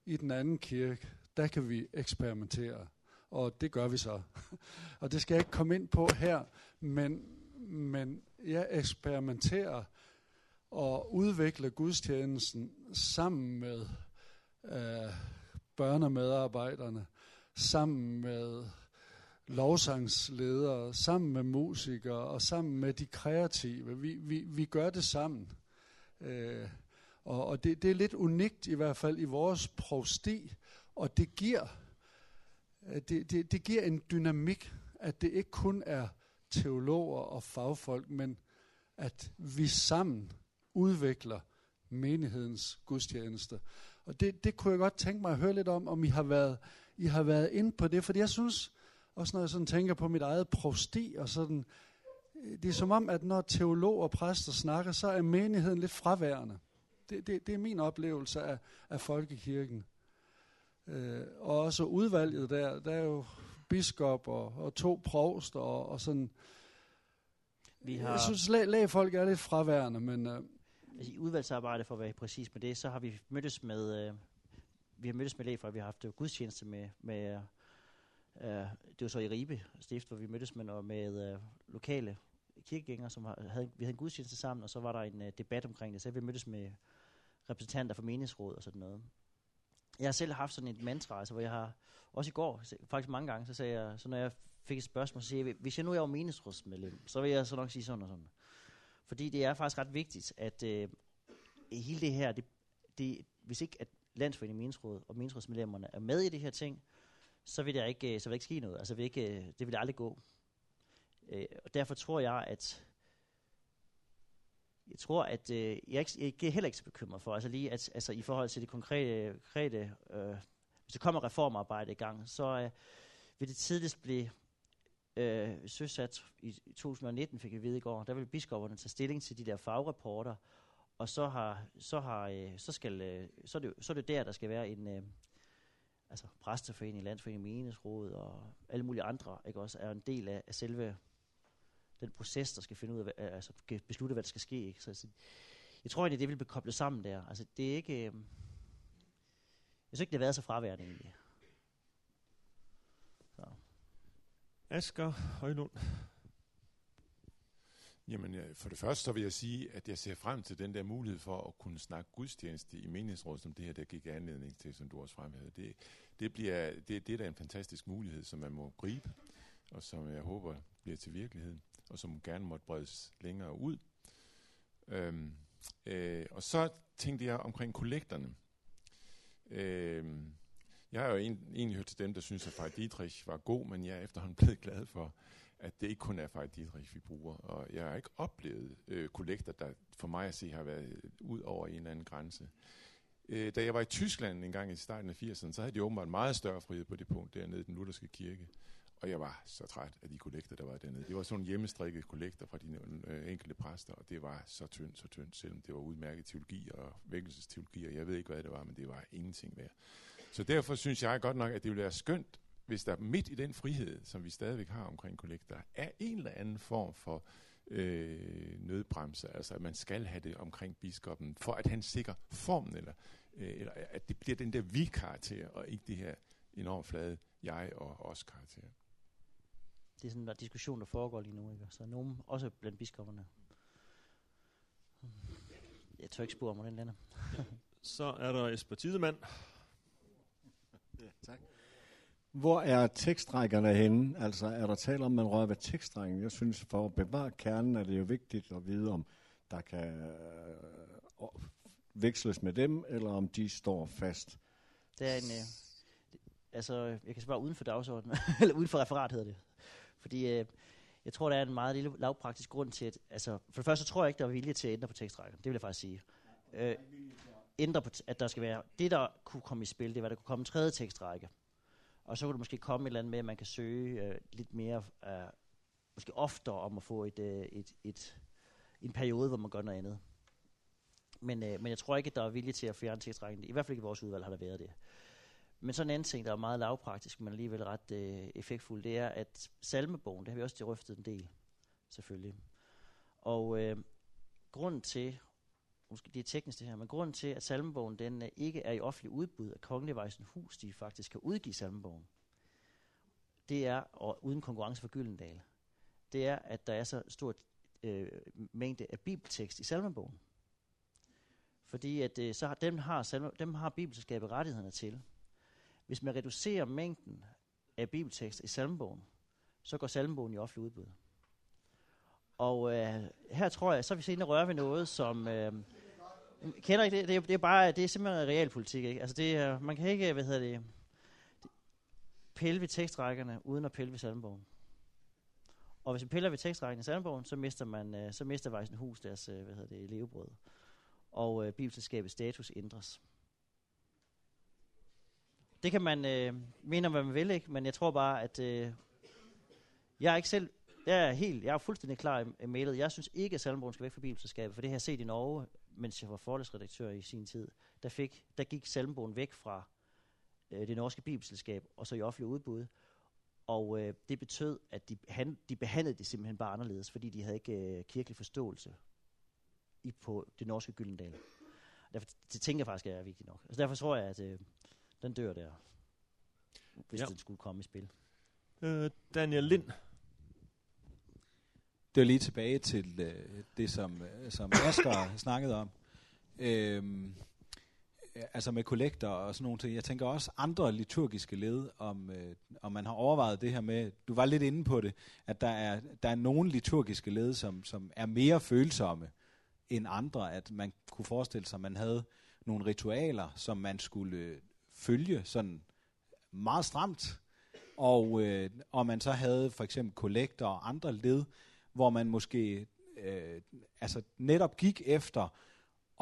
S7: i den anden kirke, der kan vi eksperimentere. Og det gør vi så. og det skal jeg ikke komme ind på her, men men jeg eksperimenterer og udvikler gudstjenesten sammen med øh, børnemedarbejderne, sammen med lovsangsledere, sammen med musikere og sammen med de kreative. Vi, vi, vi gør det sammen. Øh, og og det, det er lidt unikt i hvert fald i vores provsti, og det giver, øh, det, det, det giver en dynamik, at det ikke kun er teologer og fagfolk, men at vi sammen udvikler menighedens gudstjeneste. Og det, det kunne jeg godt tænke mig at høre lidt om, om I har været, I har været inde på det, for jeg synes, også når jeg sådan tænker på mit eget prosti og sådan, øh, det er som om, at når teologer og præster snakker, så er menigheden lidt fraværende. Det, det, det er min oplevelse af, af folkekirken. Øh, og også udvalget der, der er jo biskop og, og to provst og, og sådan. Vi har, jeg synes, lag, lægefolk er lidt fraværende, men... Uh,
S1: altså, I udvalgsarbejde, for at være præcis med det, så har vi mødtes med... Uh, vi har mødtes med lægefolk, vi har haft gudstjeneste med... med uh, det var så i Ribe stift, hvor vi mødtes med, med uh, lokale kirkegængere, som havde, vi havde en gudstjeneste sammen, og så var der en uh, debat omkring det. Så vi mødtes med repræsentanter for meningsråd og sådan noget. Jeg har selv haft sådan et mantra, altså, hvor jeg har, også i går, faktisk mange gange, så sagde jeg, så når jeg fik et spørgsmål, så siger jeg, hvis jeg nu er jo meningsrådsmedlem, så vil jeg så nok sige sådan og sådan. Fordi det er faktisk ret vigtigt, at øh, hele det her, det, det, hvis ikke at Landsforeningen Meningsråd og meningsrådsmedlemmerne er med i det her ting, så vil der ikke, øh, så vil der ikke ske noget. Altså vil ikke, øh, det vil aldrig gå. Øh, og derfor tror jeg, at jeg tror, at øh, jeg, er ikke, jeg er heller ikke så bekymret for, altså lige at, altså i forhold til det konkrete, konkrete øh, hvis der kommer reformarbejde i gang, så øh, vil det tidligst blive øh, søsat i, i 2019, fik jeg vide i går, der vil biskopperne tage stilling til de der fagrapporter, og så har, så har, øh, så skal, øh, så er det, så er det der, der skal være en, øh, altså præsteforening, landsforening, menighedsråd og alle mulige andre, ikke også, er en del af, af selve den proces, der skal finde ud af, altså beslutte, hvad der skal ske. Ikke? Så, altså, jeg tror egentlig, det vil blive koblet sammen der. Altså, det er ikke... Øh, jeg synes ikke, det har været så fraværende egentlig.
S4: Så. Asger Højlund.
S8: Jamen, for det første så vil jeg sige, at jeg ser frem til den der mulighed for at kunne snakke gudstjeneste i menighedsrådet, som det her, der gik anledning til, som du også fremhævede. Det, det, bliver, det, det er da en fantastisk mulighed, som man må gribe, og som jeg håber bliver til virkelighed og som gerne måtte bredes længere ud. Øhm, øh, og så tænkte jeg omkring kollekterne. Øhm, jeg har jo en, egentlig hørt til dem, der synes, at Fej Dietrich var god, men jeg er efterhånden blevet glad for, at det ikke kun er Fej Dietrich, vi bruger. Og jeg har ikke oplevet øh, kollekter, der for mig at se har været ud over en eller anden grænse. Øh, da jeg var i Tyskland en gang i starten af 80'erne, så havde de åbenbart meget større frihed på det punkt dernede i den lutherske kirke. Og jeg var så træt af de kollekter, der var dernede. Det var sådan hjemmestrikket kollekter fra de øh, enkelte præster, og det var så tyndt, så tyndt, selvom det var udmærket teologi og vækkelsesteologi, og jeg ved ikke, hvad det var, men det var ingenting værd. Så derfor synes jeg godt nok, at det ville være skønt, hvis der midt i den frihed, som vi stadigvæk har omkring kollekter, er en eller anden form for øh, nødbremse, altså at man skal have det omkring biskoppen, for at han sikrer formen, eller, øh, eller at det bliver den der vi-karakter, og ikke det her enormt flade jeg og os karakter
S1: det er sådan en diskussion, der foregår lige nu. Ikke? Så nogen, også blandt biskopperne. Jeg tør ikke spore, hvor den lander.
S4: Så er der Esper Tidemand.
S9: Ja, tak. Hvor er tekstrækkerne henne? Altså er der tale om, at man rører ved tekstrækken? Jeg synes, for at bevare kernen er det jo vigtigt at vide, om der kan øh, veksles med dem, eller om de står fast.
S1: Det er en... Øh, altså, jeg kan svare uden for dagsordenen, eller uden for referat hedder det. Fordi øh, jeg tror, der er en meget lille lavpraktisk grund til, at altså, for det første tror jeg ikke, der er vilje til at ændre på tekstrækken. Det vil jeg faktisk sige. Øh, ændre på, at der skal være, det der kunne komme i spil, det var, at der kunne komme en tredje tekstrække. Og så kunne der måske komme et eller andet med, at man kan søge øh, lidt mere, øh, måske oftere om at få et, øh, et, et, en periode, hvor man gør noget andet. Men, øh, men jeg tror ikke, at der er vilje til at fjerne tekstrækken. I hvert fald ikke i vores udvalg har der været det. Men sådan en anden ting, der er meget lavpraktisk, men alligevel ret øh, effektfuld, det er, at salmebogen, det har vi også røftet en del, selvfølgelig. Og øh, grunden til, måske det er teknisk det her, men grunden til, at salmebogen den øh, ikke er i offentlig udbud af Kongelig Hus, de faktisk kan udgive salmebogen, det er, og uden konkurrence for Gyldendal, det er, at der er så stor øh, mængde af bibeltekst i salmebogen. Fordi at, øh, så har, dem, har salme, dem har bibelselskabet rettighederne til. Hvis man reducerer mængden af bibeltekst i salmebogen, så går salmebogen i offentlig udbud. Og øh, her tror jeg, så er vi senere røre ved noget, som... Øh, kender ikke det? Det er, det er bare, det er simpelthen realpolitik, ikke? Altså det er, man kan ikke, hvad hedder det, pille ved tekstrækkerne, uden at pille ved salmebogen. Og hvis man piller ved tekstrækken i salmebogen, så mister man, øh, så mister Weissenhus deres, øh, hvad hedder det, levebrød. Og øh, bibelselskabets status ændres. Det kan man øh, mene om, hvad man vil, ikke? men jeg tror bare, at øh, jeg er ikke selv, jeg er helt, jeg er fuldstændig klar i, i mailet. Jeg synes ikke, at Salmbogen skal væk fra Bibelselskabet, for det har jeg set i Norge, mens jeg var forlæsredaktør i sin tid. Der, fik, der gik Salmbogen væk fra øh, det norske Bibelselskab, og så i offentlig udbud. Og øh, det betød, at de, han, de behandlede det simpelthen bare anderledes, fordi de havde ikke øh, kirkelig forståelse i, på det norske Gyldendal. Derfor, det tænker jeg faktisk er vigtigt nok. Altså derfor tror jeg, at øh, den dør der, hvis ja. den skulle komme i spil.
S4: Øh, Daniel Lind.
S10: Det er lige tilbage til øh, det, som, øh, som Asger snakkede om. Øhm, altså med kollekter og sådan nogle ting. Jeg tænker også andre liturgiske led, om, øh, om man har overvejet det her med, du var lidt inde på det, at der er, der er nogle liturgiske led, som, som er mere følsomme end andre, at man kunne forestille sig, at man havde nogle ritualer, som man skulle øh, følge sådan meget stramt, og, øh, og man så havde for eksempel kollekter og andre led, hvor man måske øh, altså netop gik efter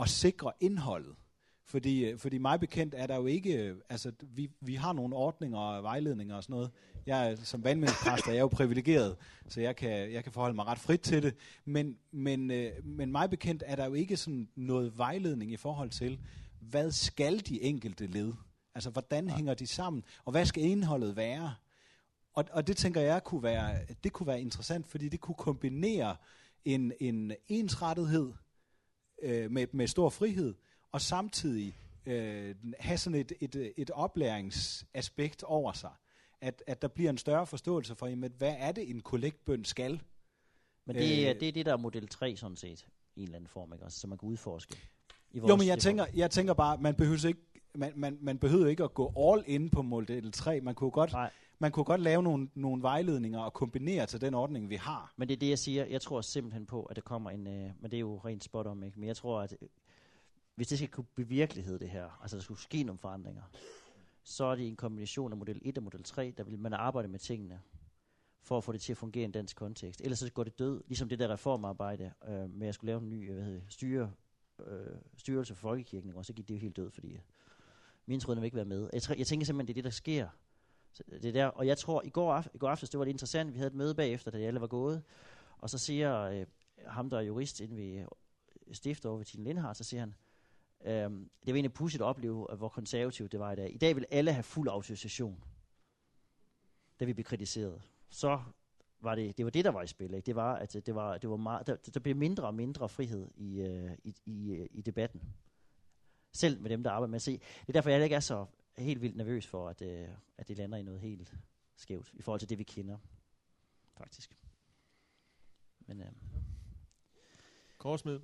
S10: at sikre indholdet. Fordi, øh, fordi mig bekendt er der jo ikke, øh, altså vi, vi har nogle ordninger og vejledninger og sådan noget. Jeg som vandmændspræst er jeg jo privilegeret, så jeg kan, jeg kan forholde mig ret frit til det. Men, men, øh, men mig bekendt er der jo ikke sådan noget vejledning i forhold til, hvad skal de enkelte led? Altså hvordan ja. hænger de sammen? Og hvad skal indholdet være? Og, og det tænker jeg kunne være, det kunne være interessant, fordi det kunne kombinere en, en ensrettethed øh, med, med stor frihed, og samtidig øh, have sådan et, et, et oplæringsaspekt over sig. At, at der bliver en større forståelse for, jamen, hvad er det, en kollektbøn skal?
S1: Men det, øh, det er det, der er model 3 sådan set, i en eller anden form, ikke? Altså, så man kan udforske.
S10: I vores, jo, men jeg tænker, jeg tænker bare, man behøver ikke man, man, man behøver ikke at gå all in på model 3. Man kunne godt, man kunne godt lave nogle, nogle vejledninger og kombinere til den ordning, vi har.
S1: Men det er det, jeg siger. Jeg tror simpelthen på, at der kommer en... Øh, men det er jo rent spot om, ikke? Men jeg tror, at hvis det skal kunne blive virkelighed, det her, altså der skulle ske nogle forandringer, så er det en kombination af model 1 og model 3, der vil man arbejde med tingene, for at få det til at fungere i en dansk kontekst. Ellers så går det død, ligesom det der reformarbejde øh, med at skulle lave en ny hvad hedder, styre, øh, styrelse for folkekirken, og så gik det jo helt død, fordi min vil ikke være med. Jeg, jeg tænker simpelthen, det er det, der sker. Så det der, og jeg tror, i går, af, i går aftes, det var det interessant, vi havde et møde bagefter, da alle var gået, og så siger øh, ham, der er jurist inde ved øh, stifter over ved Tine Lindhardt, så siger han, Øhm, det var egentlig pudsigt at opleve, hvor konservativt det var i dag. I dag vil alle have fuld autorisation. Da vi blev kritiseret. Så var det, det var det, der var i spil. Ikke? Det var, at øh, det var, det var meget, der, der blev mindre og mindre frihed i, øh, i, i, øh, i debatten. Selv med dem, der arbejder med at se. Det er derfor, jeg ikke er så helt vildt nervøs for, at, uh, at det lander i noget helt skævt, i forhold til det, vi kender, faktisk. Men, uh,
S4: Korsmed.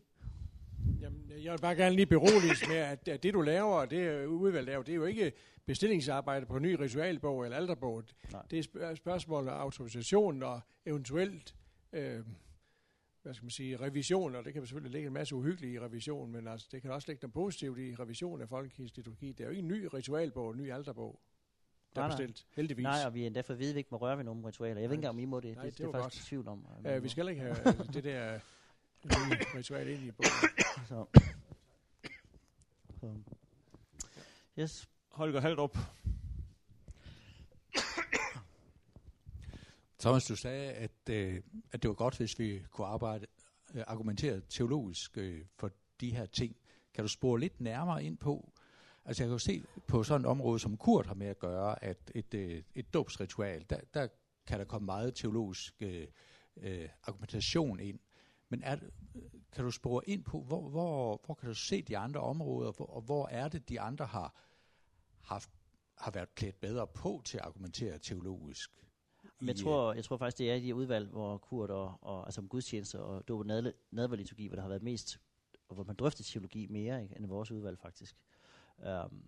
S3: Jamen, jeg vil bare gerne lige beroliges med, at, at det du laver, det udvalg laver, det er jo ikke bestillingsarbejde på en ny ritualbog eller alterbog. Nej. Det er spørg- spørgsmål om autorisation og eventuelt øh, hvad skal man sige, revision, og det kan selvfølgelig ligge en masse uhyggelige i revision, men altså, det kan også ligge noget positivt i revision af folkekirkens liturgi. Det er jo ikke en ny ritualbog, en ny alterbog, der er bestilt, heldigvis.
S1: Nej, og vi er endda for at vide, at vi ikke må røre ved nogle ritualer. Jeg ved ikke engang, om I må det. Nej, det, det, det er faktisk tvivl om.
S3: Uh, vi skal ikke have det der ritual ind i bogen. Så.
S1: Så. Yes.
S4: Holger Haldrup.
S11: Thomas, du sagde, at, øh, at det var godt, hvis vi kunne arbejde, øh, argumentere teologisk øh, for de her ting. Kan du spore lidt nærmere ind på? Altså jeg kan jo se på sådan et område, som Kurt har med at gøre, at et, øh, et dåbsritual, der, der kan der komme meget teologisk øh, øh, argumentation ind. Men er, øh, kan du spore ind på, hvor, hvor, hvor kan du se de andre områder, hvor, og hvor er det, de andre har, haft, har været klædt bedre på til at argumentere teologisk?
S1: Men jeg tror, jeg tror faktisk, det er i de udvalg, hvor Kurt og, og altså om gudstjenester og dåb og nadverliturgi, hvor der har været mest, og hvor man drøfter teologi mere ikke, end vores udvalg faktisk. Um,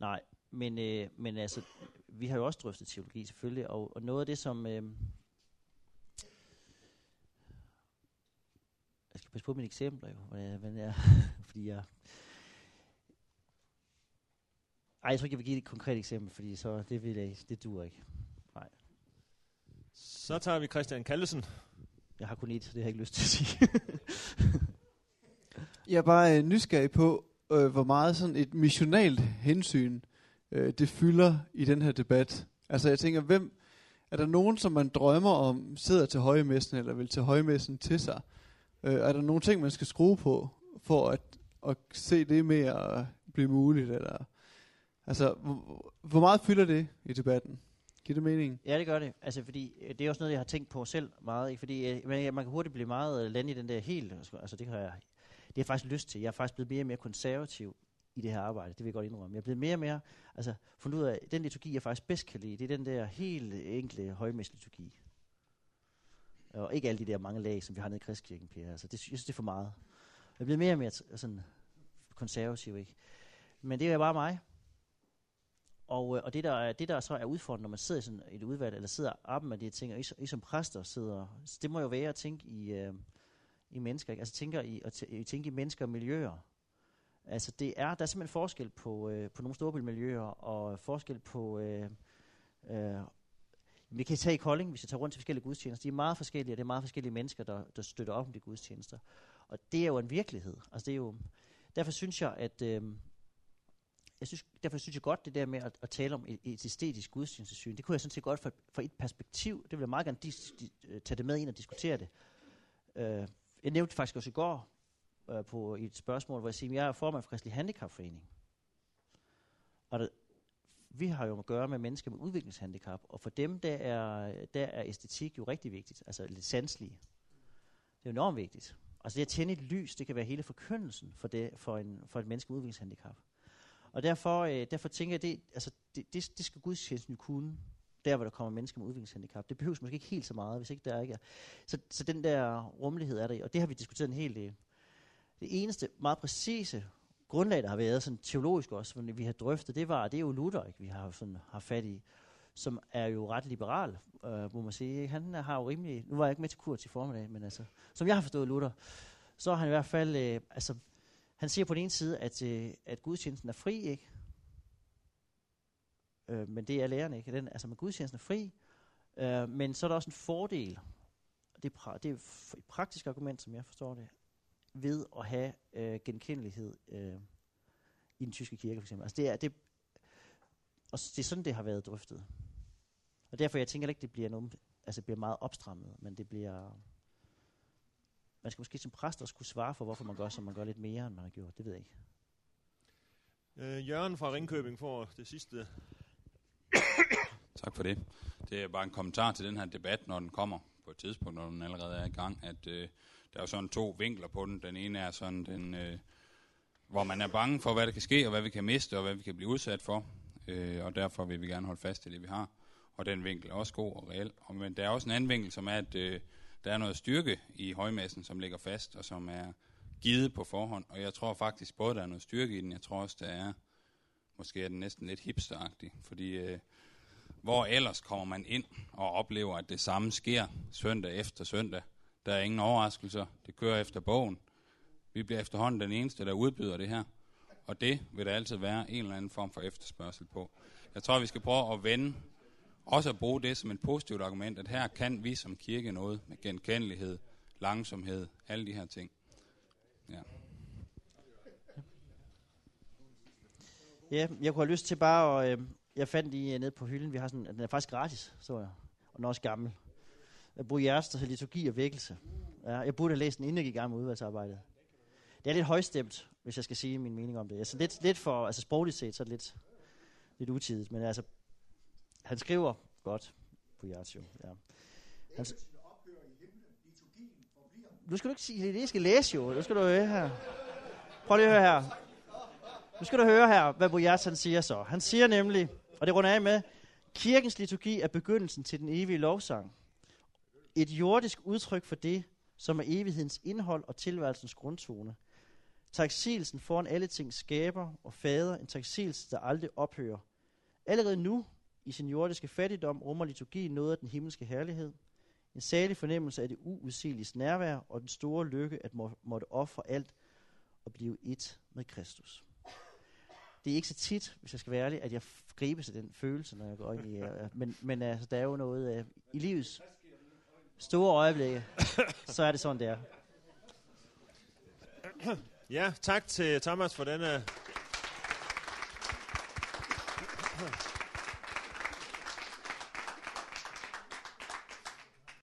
S1: nej, men, øh, men altså, vi har jo også drøftet teologi selvfølgelig, og, og noget af det, som... Øh, jeg skal passe på mine eksempler jo, men jeg, fordi jeg... Ej, jeg tror ikke, jeg vil give et konkret eksempel, fordi så det, vil jeg, det duer ikke.
S4: Så tager vi Christian Kallesen.
S1: Jeg har kun et, så det har jeg ikke lyst til at sige.
S12: jeg er bare øh, nysgerrig på, øh, hvor meget sådan et missionalt hensyn øh, det fylder i den her debat. Altså jeg tænker, hvem er der nogen, som man drømmer om, sidder til højmessen eller vil til højmessen til sig? Øh, er der nogle ting, man skal skrue på, for at, at se det med at blive muligt? Eller, altså, hvor, hvor meget fylder det i debatten? Giver det mening?
S1: Ja, det gør det. Altså, fordi øh, det er også noget, jeg har tænkt på selv meget. Ikke? Fordi øh, man, man kan hurtigt blive meget uh, i den der helt... Altså, altså, det har jeg, det har jeg faktisk lyst til. Jeg er faktisk blevet mere og mere konservativ i det her arbejde. Det vil jeg godt indrømme. Jeg er blevet mere og mere... Altså, fundet ud af, den liturgi, jeg faktisk bedst kan lide, det er den der helt enkle højmæssliturgi. Og ikke alle de der mange lag, som vi har nede i Kristkirken, Per. Altså, det, jeg synes, det er for meget. Jeg bliver mere og mere sådan konservativ, ikke? Men det er bare mig. Og, øh, og det, der er, det, der så er udfordrende, når man sidder i sådan et udvalg, eller sidder op med de her ting, og I, I som præster sidder, det må jo være at tænke i, øh, i mennesker, ikke? altså tænker i, at tænke i mennesker og miljøer. Altså det er, der er simpelthen forskel på, øh, på nogle storbymiljøer, og forskel på, øh, øh, vi kan tage i Kolding, hvis jeg tager rundt til forskellige gudstjenester, de er meget forskellige, og det er meget forskellige mennesker, der, der støtter op om de gudstjenester. Og det er jo en virkelighed. Altså det er jo, derfor synes jeg, at øh, jeg synes, derfor synes jeg godt, det der med at, at tale om et, et æstetisk gudstjenestesyn, det kunne jeg sådan set godt for, for et perspektiv, det vil jeg meget gerne dis, di, øh, tage det med ind og diskutere det. Uh, jeg nævnte faktisk også i går uh, på et spørgsmål, hvor jeg siger, at jeg er formand for Kristelig Handicapforening. Og det, vi har jo at gøre med mennesker med udviklingshandicap, og for dem der er, der er æstetik jo rigtig vigtigt, altså lidt sanslige. Det er jo enormt vigtigt. Altså det at tænde et lys, det kan være hele forkyndelsen for, det, for, en, for et menneske med udviklingshandicap. Og derfor, øh, derfor tænker jeg, det, altså, det, det, det skal gudstjenesten kunne, der hvor der kommer mennesker med udviklingshandicap. Det behøves måske ikke helt så meget, hvis ikke der ikke er. Så, så den der rummelighed er der, og det har vi diskuteret en hel del. Det eneste meget præcise grundlag, der har været sådan teologisk også, som vi har drøftet, det var, det er jo Luther, ikke, vi har, sådan, har fat i, som er jo ret liberal, øh, må man sige. Han har jo rimelig, nu var jeg ikke med til kurs i formiddag, men altså, som jeg har forstået Luther, så har han i hvert fald, øh, altså, han siger på den ene side, at, øh, at gudstjenesten er fri, ikke? Øh, men det er lærerne ikke. Den, altså, med gudstjenesten er fri, øh, men så er der også en fordel, det er, pra- det er et praktisk argument, som jeg forstår det, ved at have øh, genkendelighed øh, i den tyske kirke, for eksempel. Altså, det er, det, og det er sådan, det har været drøftet. Og derfor, jeg tænker ikke, det bliver, noget, altså, det bliver meget opstrammet, men det bliver man skal måske som præst også kunne svare for, hvorfor man gør, som man gør lidt mere, end man har gjort. Det ved jeg ikke.
S4: Øh, Jørgen fra Ringkøbing får det sidste.
S13: tak for det. Det er bare en kommentar til den her debat, når den kommer på et tidspunkt, når den allerede er i gang, at øh, der er sådan to vinkler på den. Den ene er sådan den, øh, hvor man er bange for, hvad der kan ske, og hvad vi kan miste, og hvad vi kan blive udsat for. Øh, og derfor vil vi gerne holde fast i det, vi har. Og den vinkel er også god og reel. Og, men der er også en anden vinkel, som er, at øh, der er noget styrke i højmassen, som ligger fast, og som er givet på forhånd. Og jeg tror faktisk både, der er noget styrke i den, jeg tror også, der er, måske er den næsten lidt hipsteragtig, fordi øh, hvor ellers kommer man ind og oplever, at det samme sker søndag efter søndag. Der er ingen overraskelser, det kører efter bogen. Vi bliver efterhånden den eneste, der udbyder det her. Og det vil der altid være en eller anden form for efterspørgsel på. Jeg tror, vi skal prøve at vende også at bruge det som et positivt argument, at her kan vi som kirke noget med genkendelighed, langsomhed, alle de her ting. Ja.
S1: Ja, jeg kunne have lyst til bare at... Øh, jeg fandt lige øh, nede på hylden, vi har sådan, den er faktisk gratis, så jeg. Og den er også gammel. Bro Jerst, der liturgi og vækkelse. Ja, jeg burde have læst den, inden jeg gik i gang med udvalgsarbejdet. Det er lidt højstemt, hvis jeg skal sige min mening om det. Altså lidt, lidt for, altså sprogligt set, så er det lidt, lidt utidigt. Men altså, han skriver godt på Jartio. Ja. Han, nu skal du ikke sige, det jeg skal læse jo. Nu skal du høre her. Prøv lige at høre her. Nu skal du høre her, hvad Boyas han siger så. Han siger nemlig, og det runder af med, kirkens liturgi er begyndelsen til den evige lovsang. Et jordisk udtryk for det, som er evighedens indhold og tilværelsens grundtone. Taksilsen foran alle ting skaber og fader, en taksilse, der aldrig ophører. Allerede nu i sin jordiske fattigdom rummer liturgien noget af den himmelske herlighed. En salig fornemmelse af det uudsigelige nærvær og den store lykke at må, måtte ofre alt og blive et med Kristus. Det er ikke så tit, hvis jeg skal være ærlig, at jeg gribes sig den følelse, når jeg går ind i... Uh, men men altså, der er jo noget uh, i livets store øjeblikke, så er det sådan, det er.
S4: Ja, tak til Thomas for denne...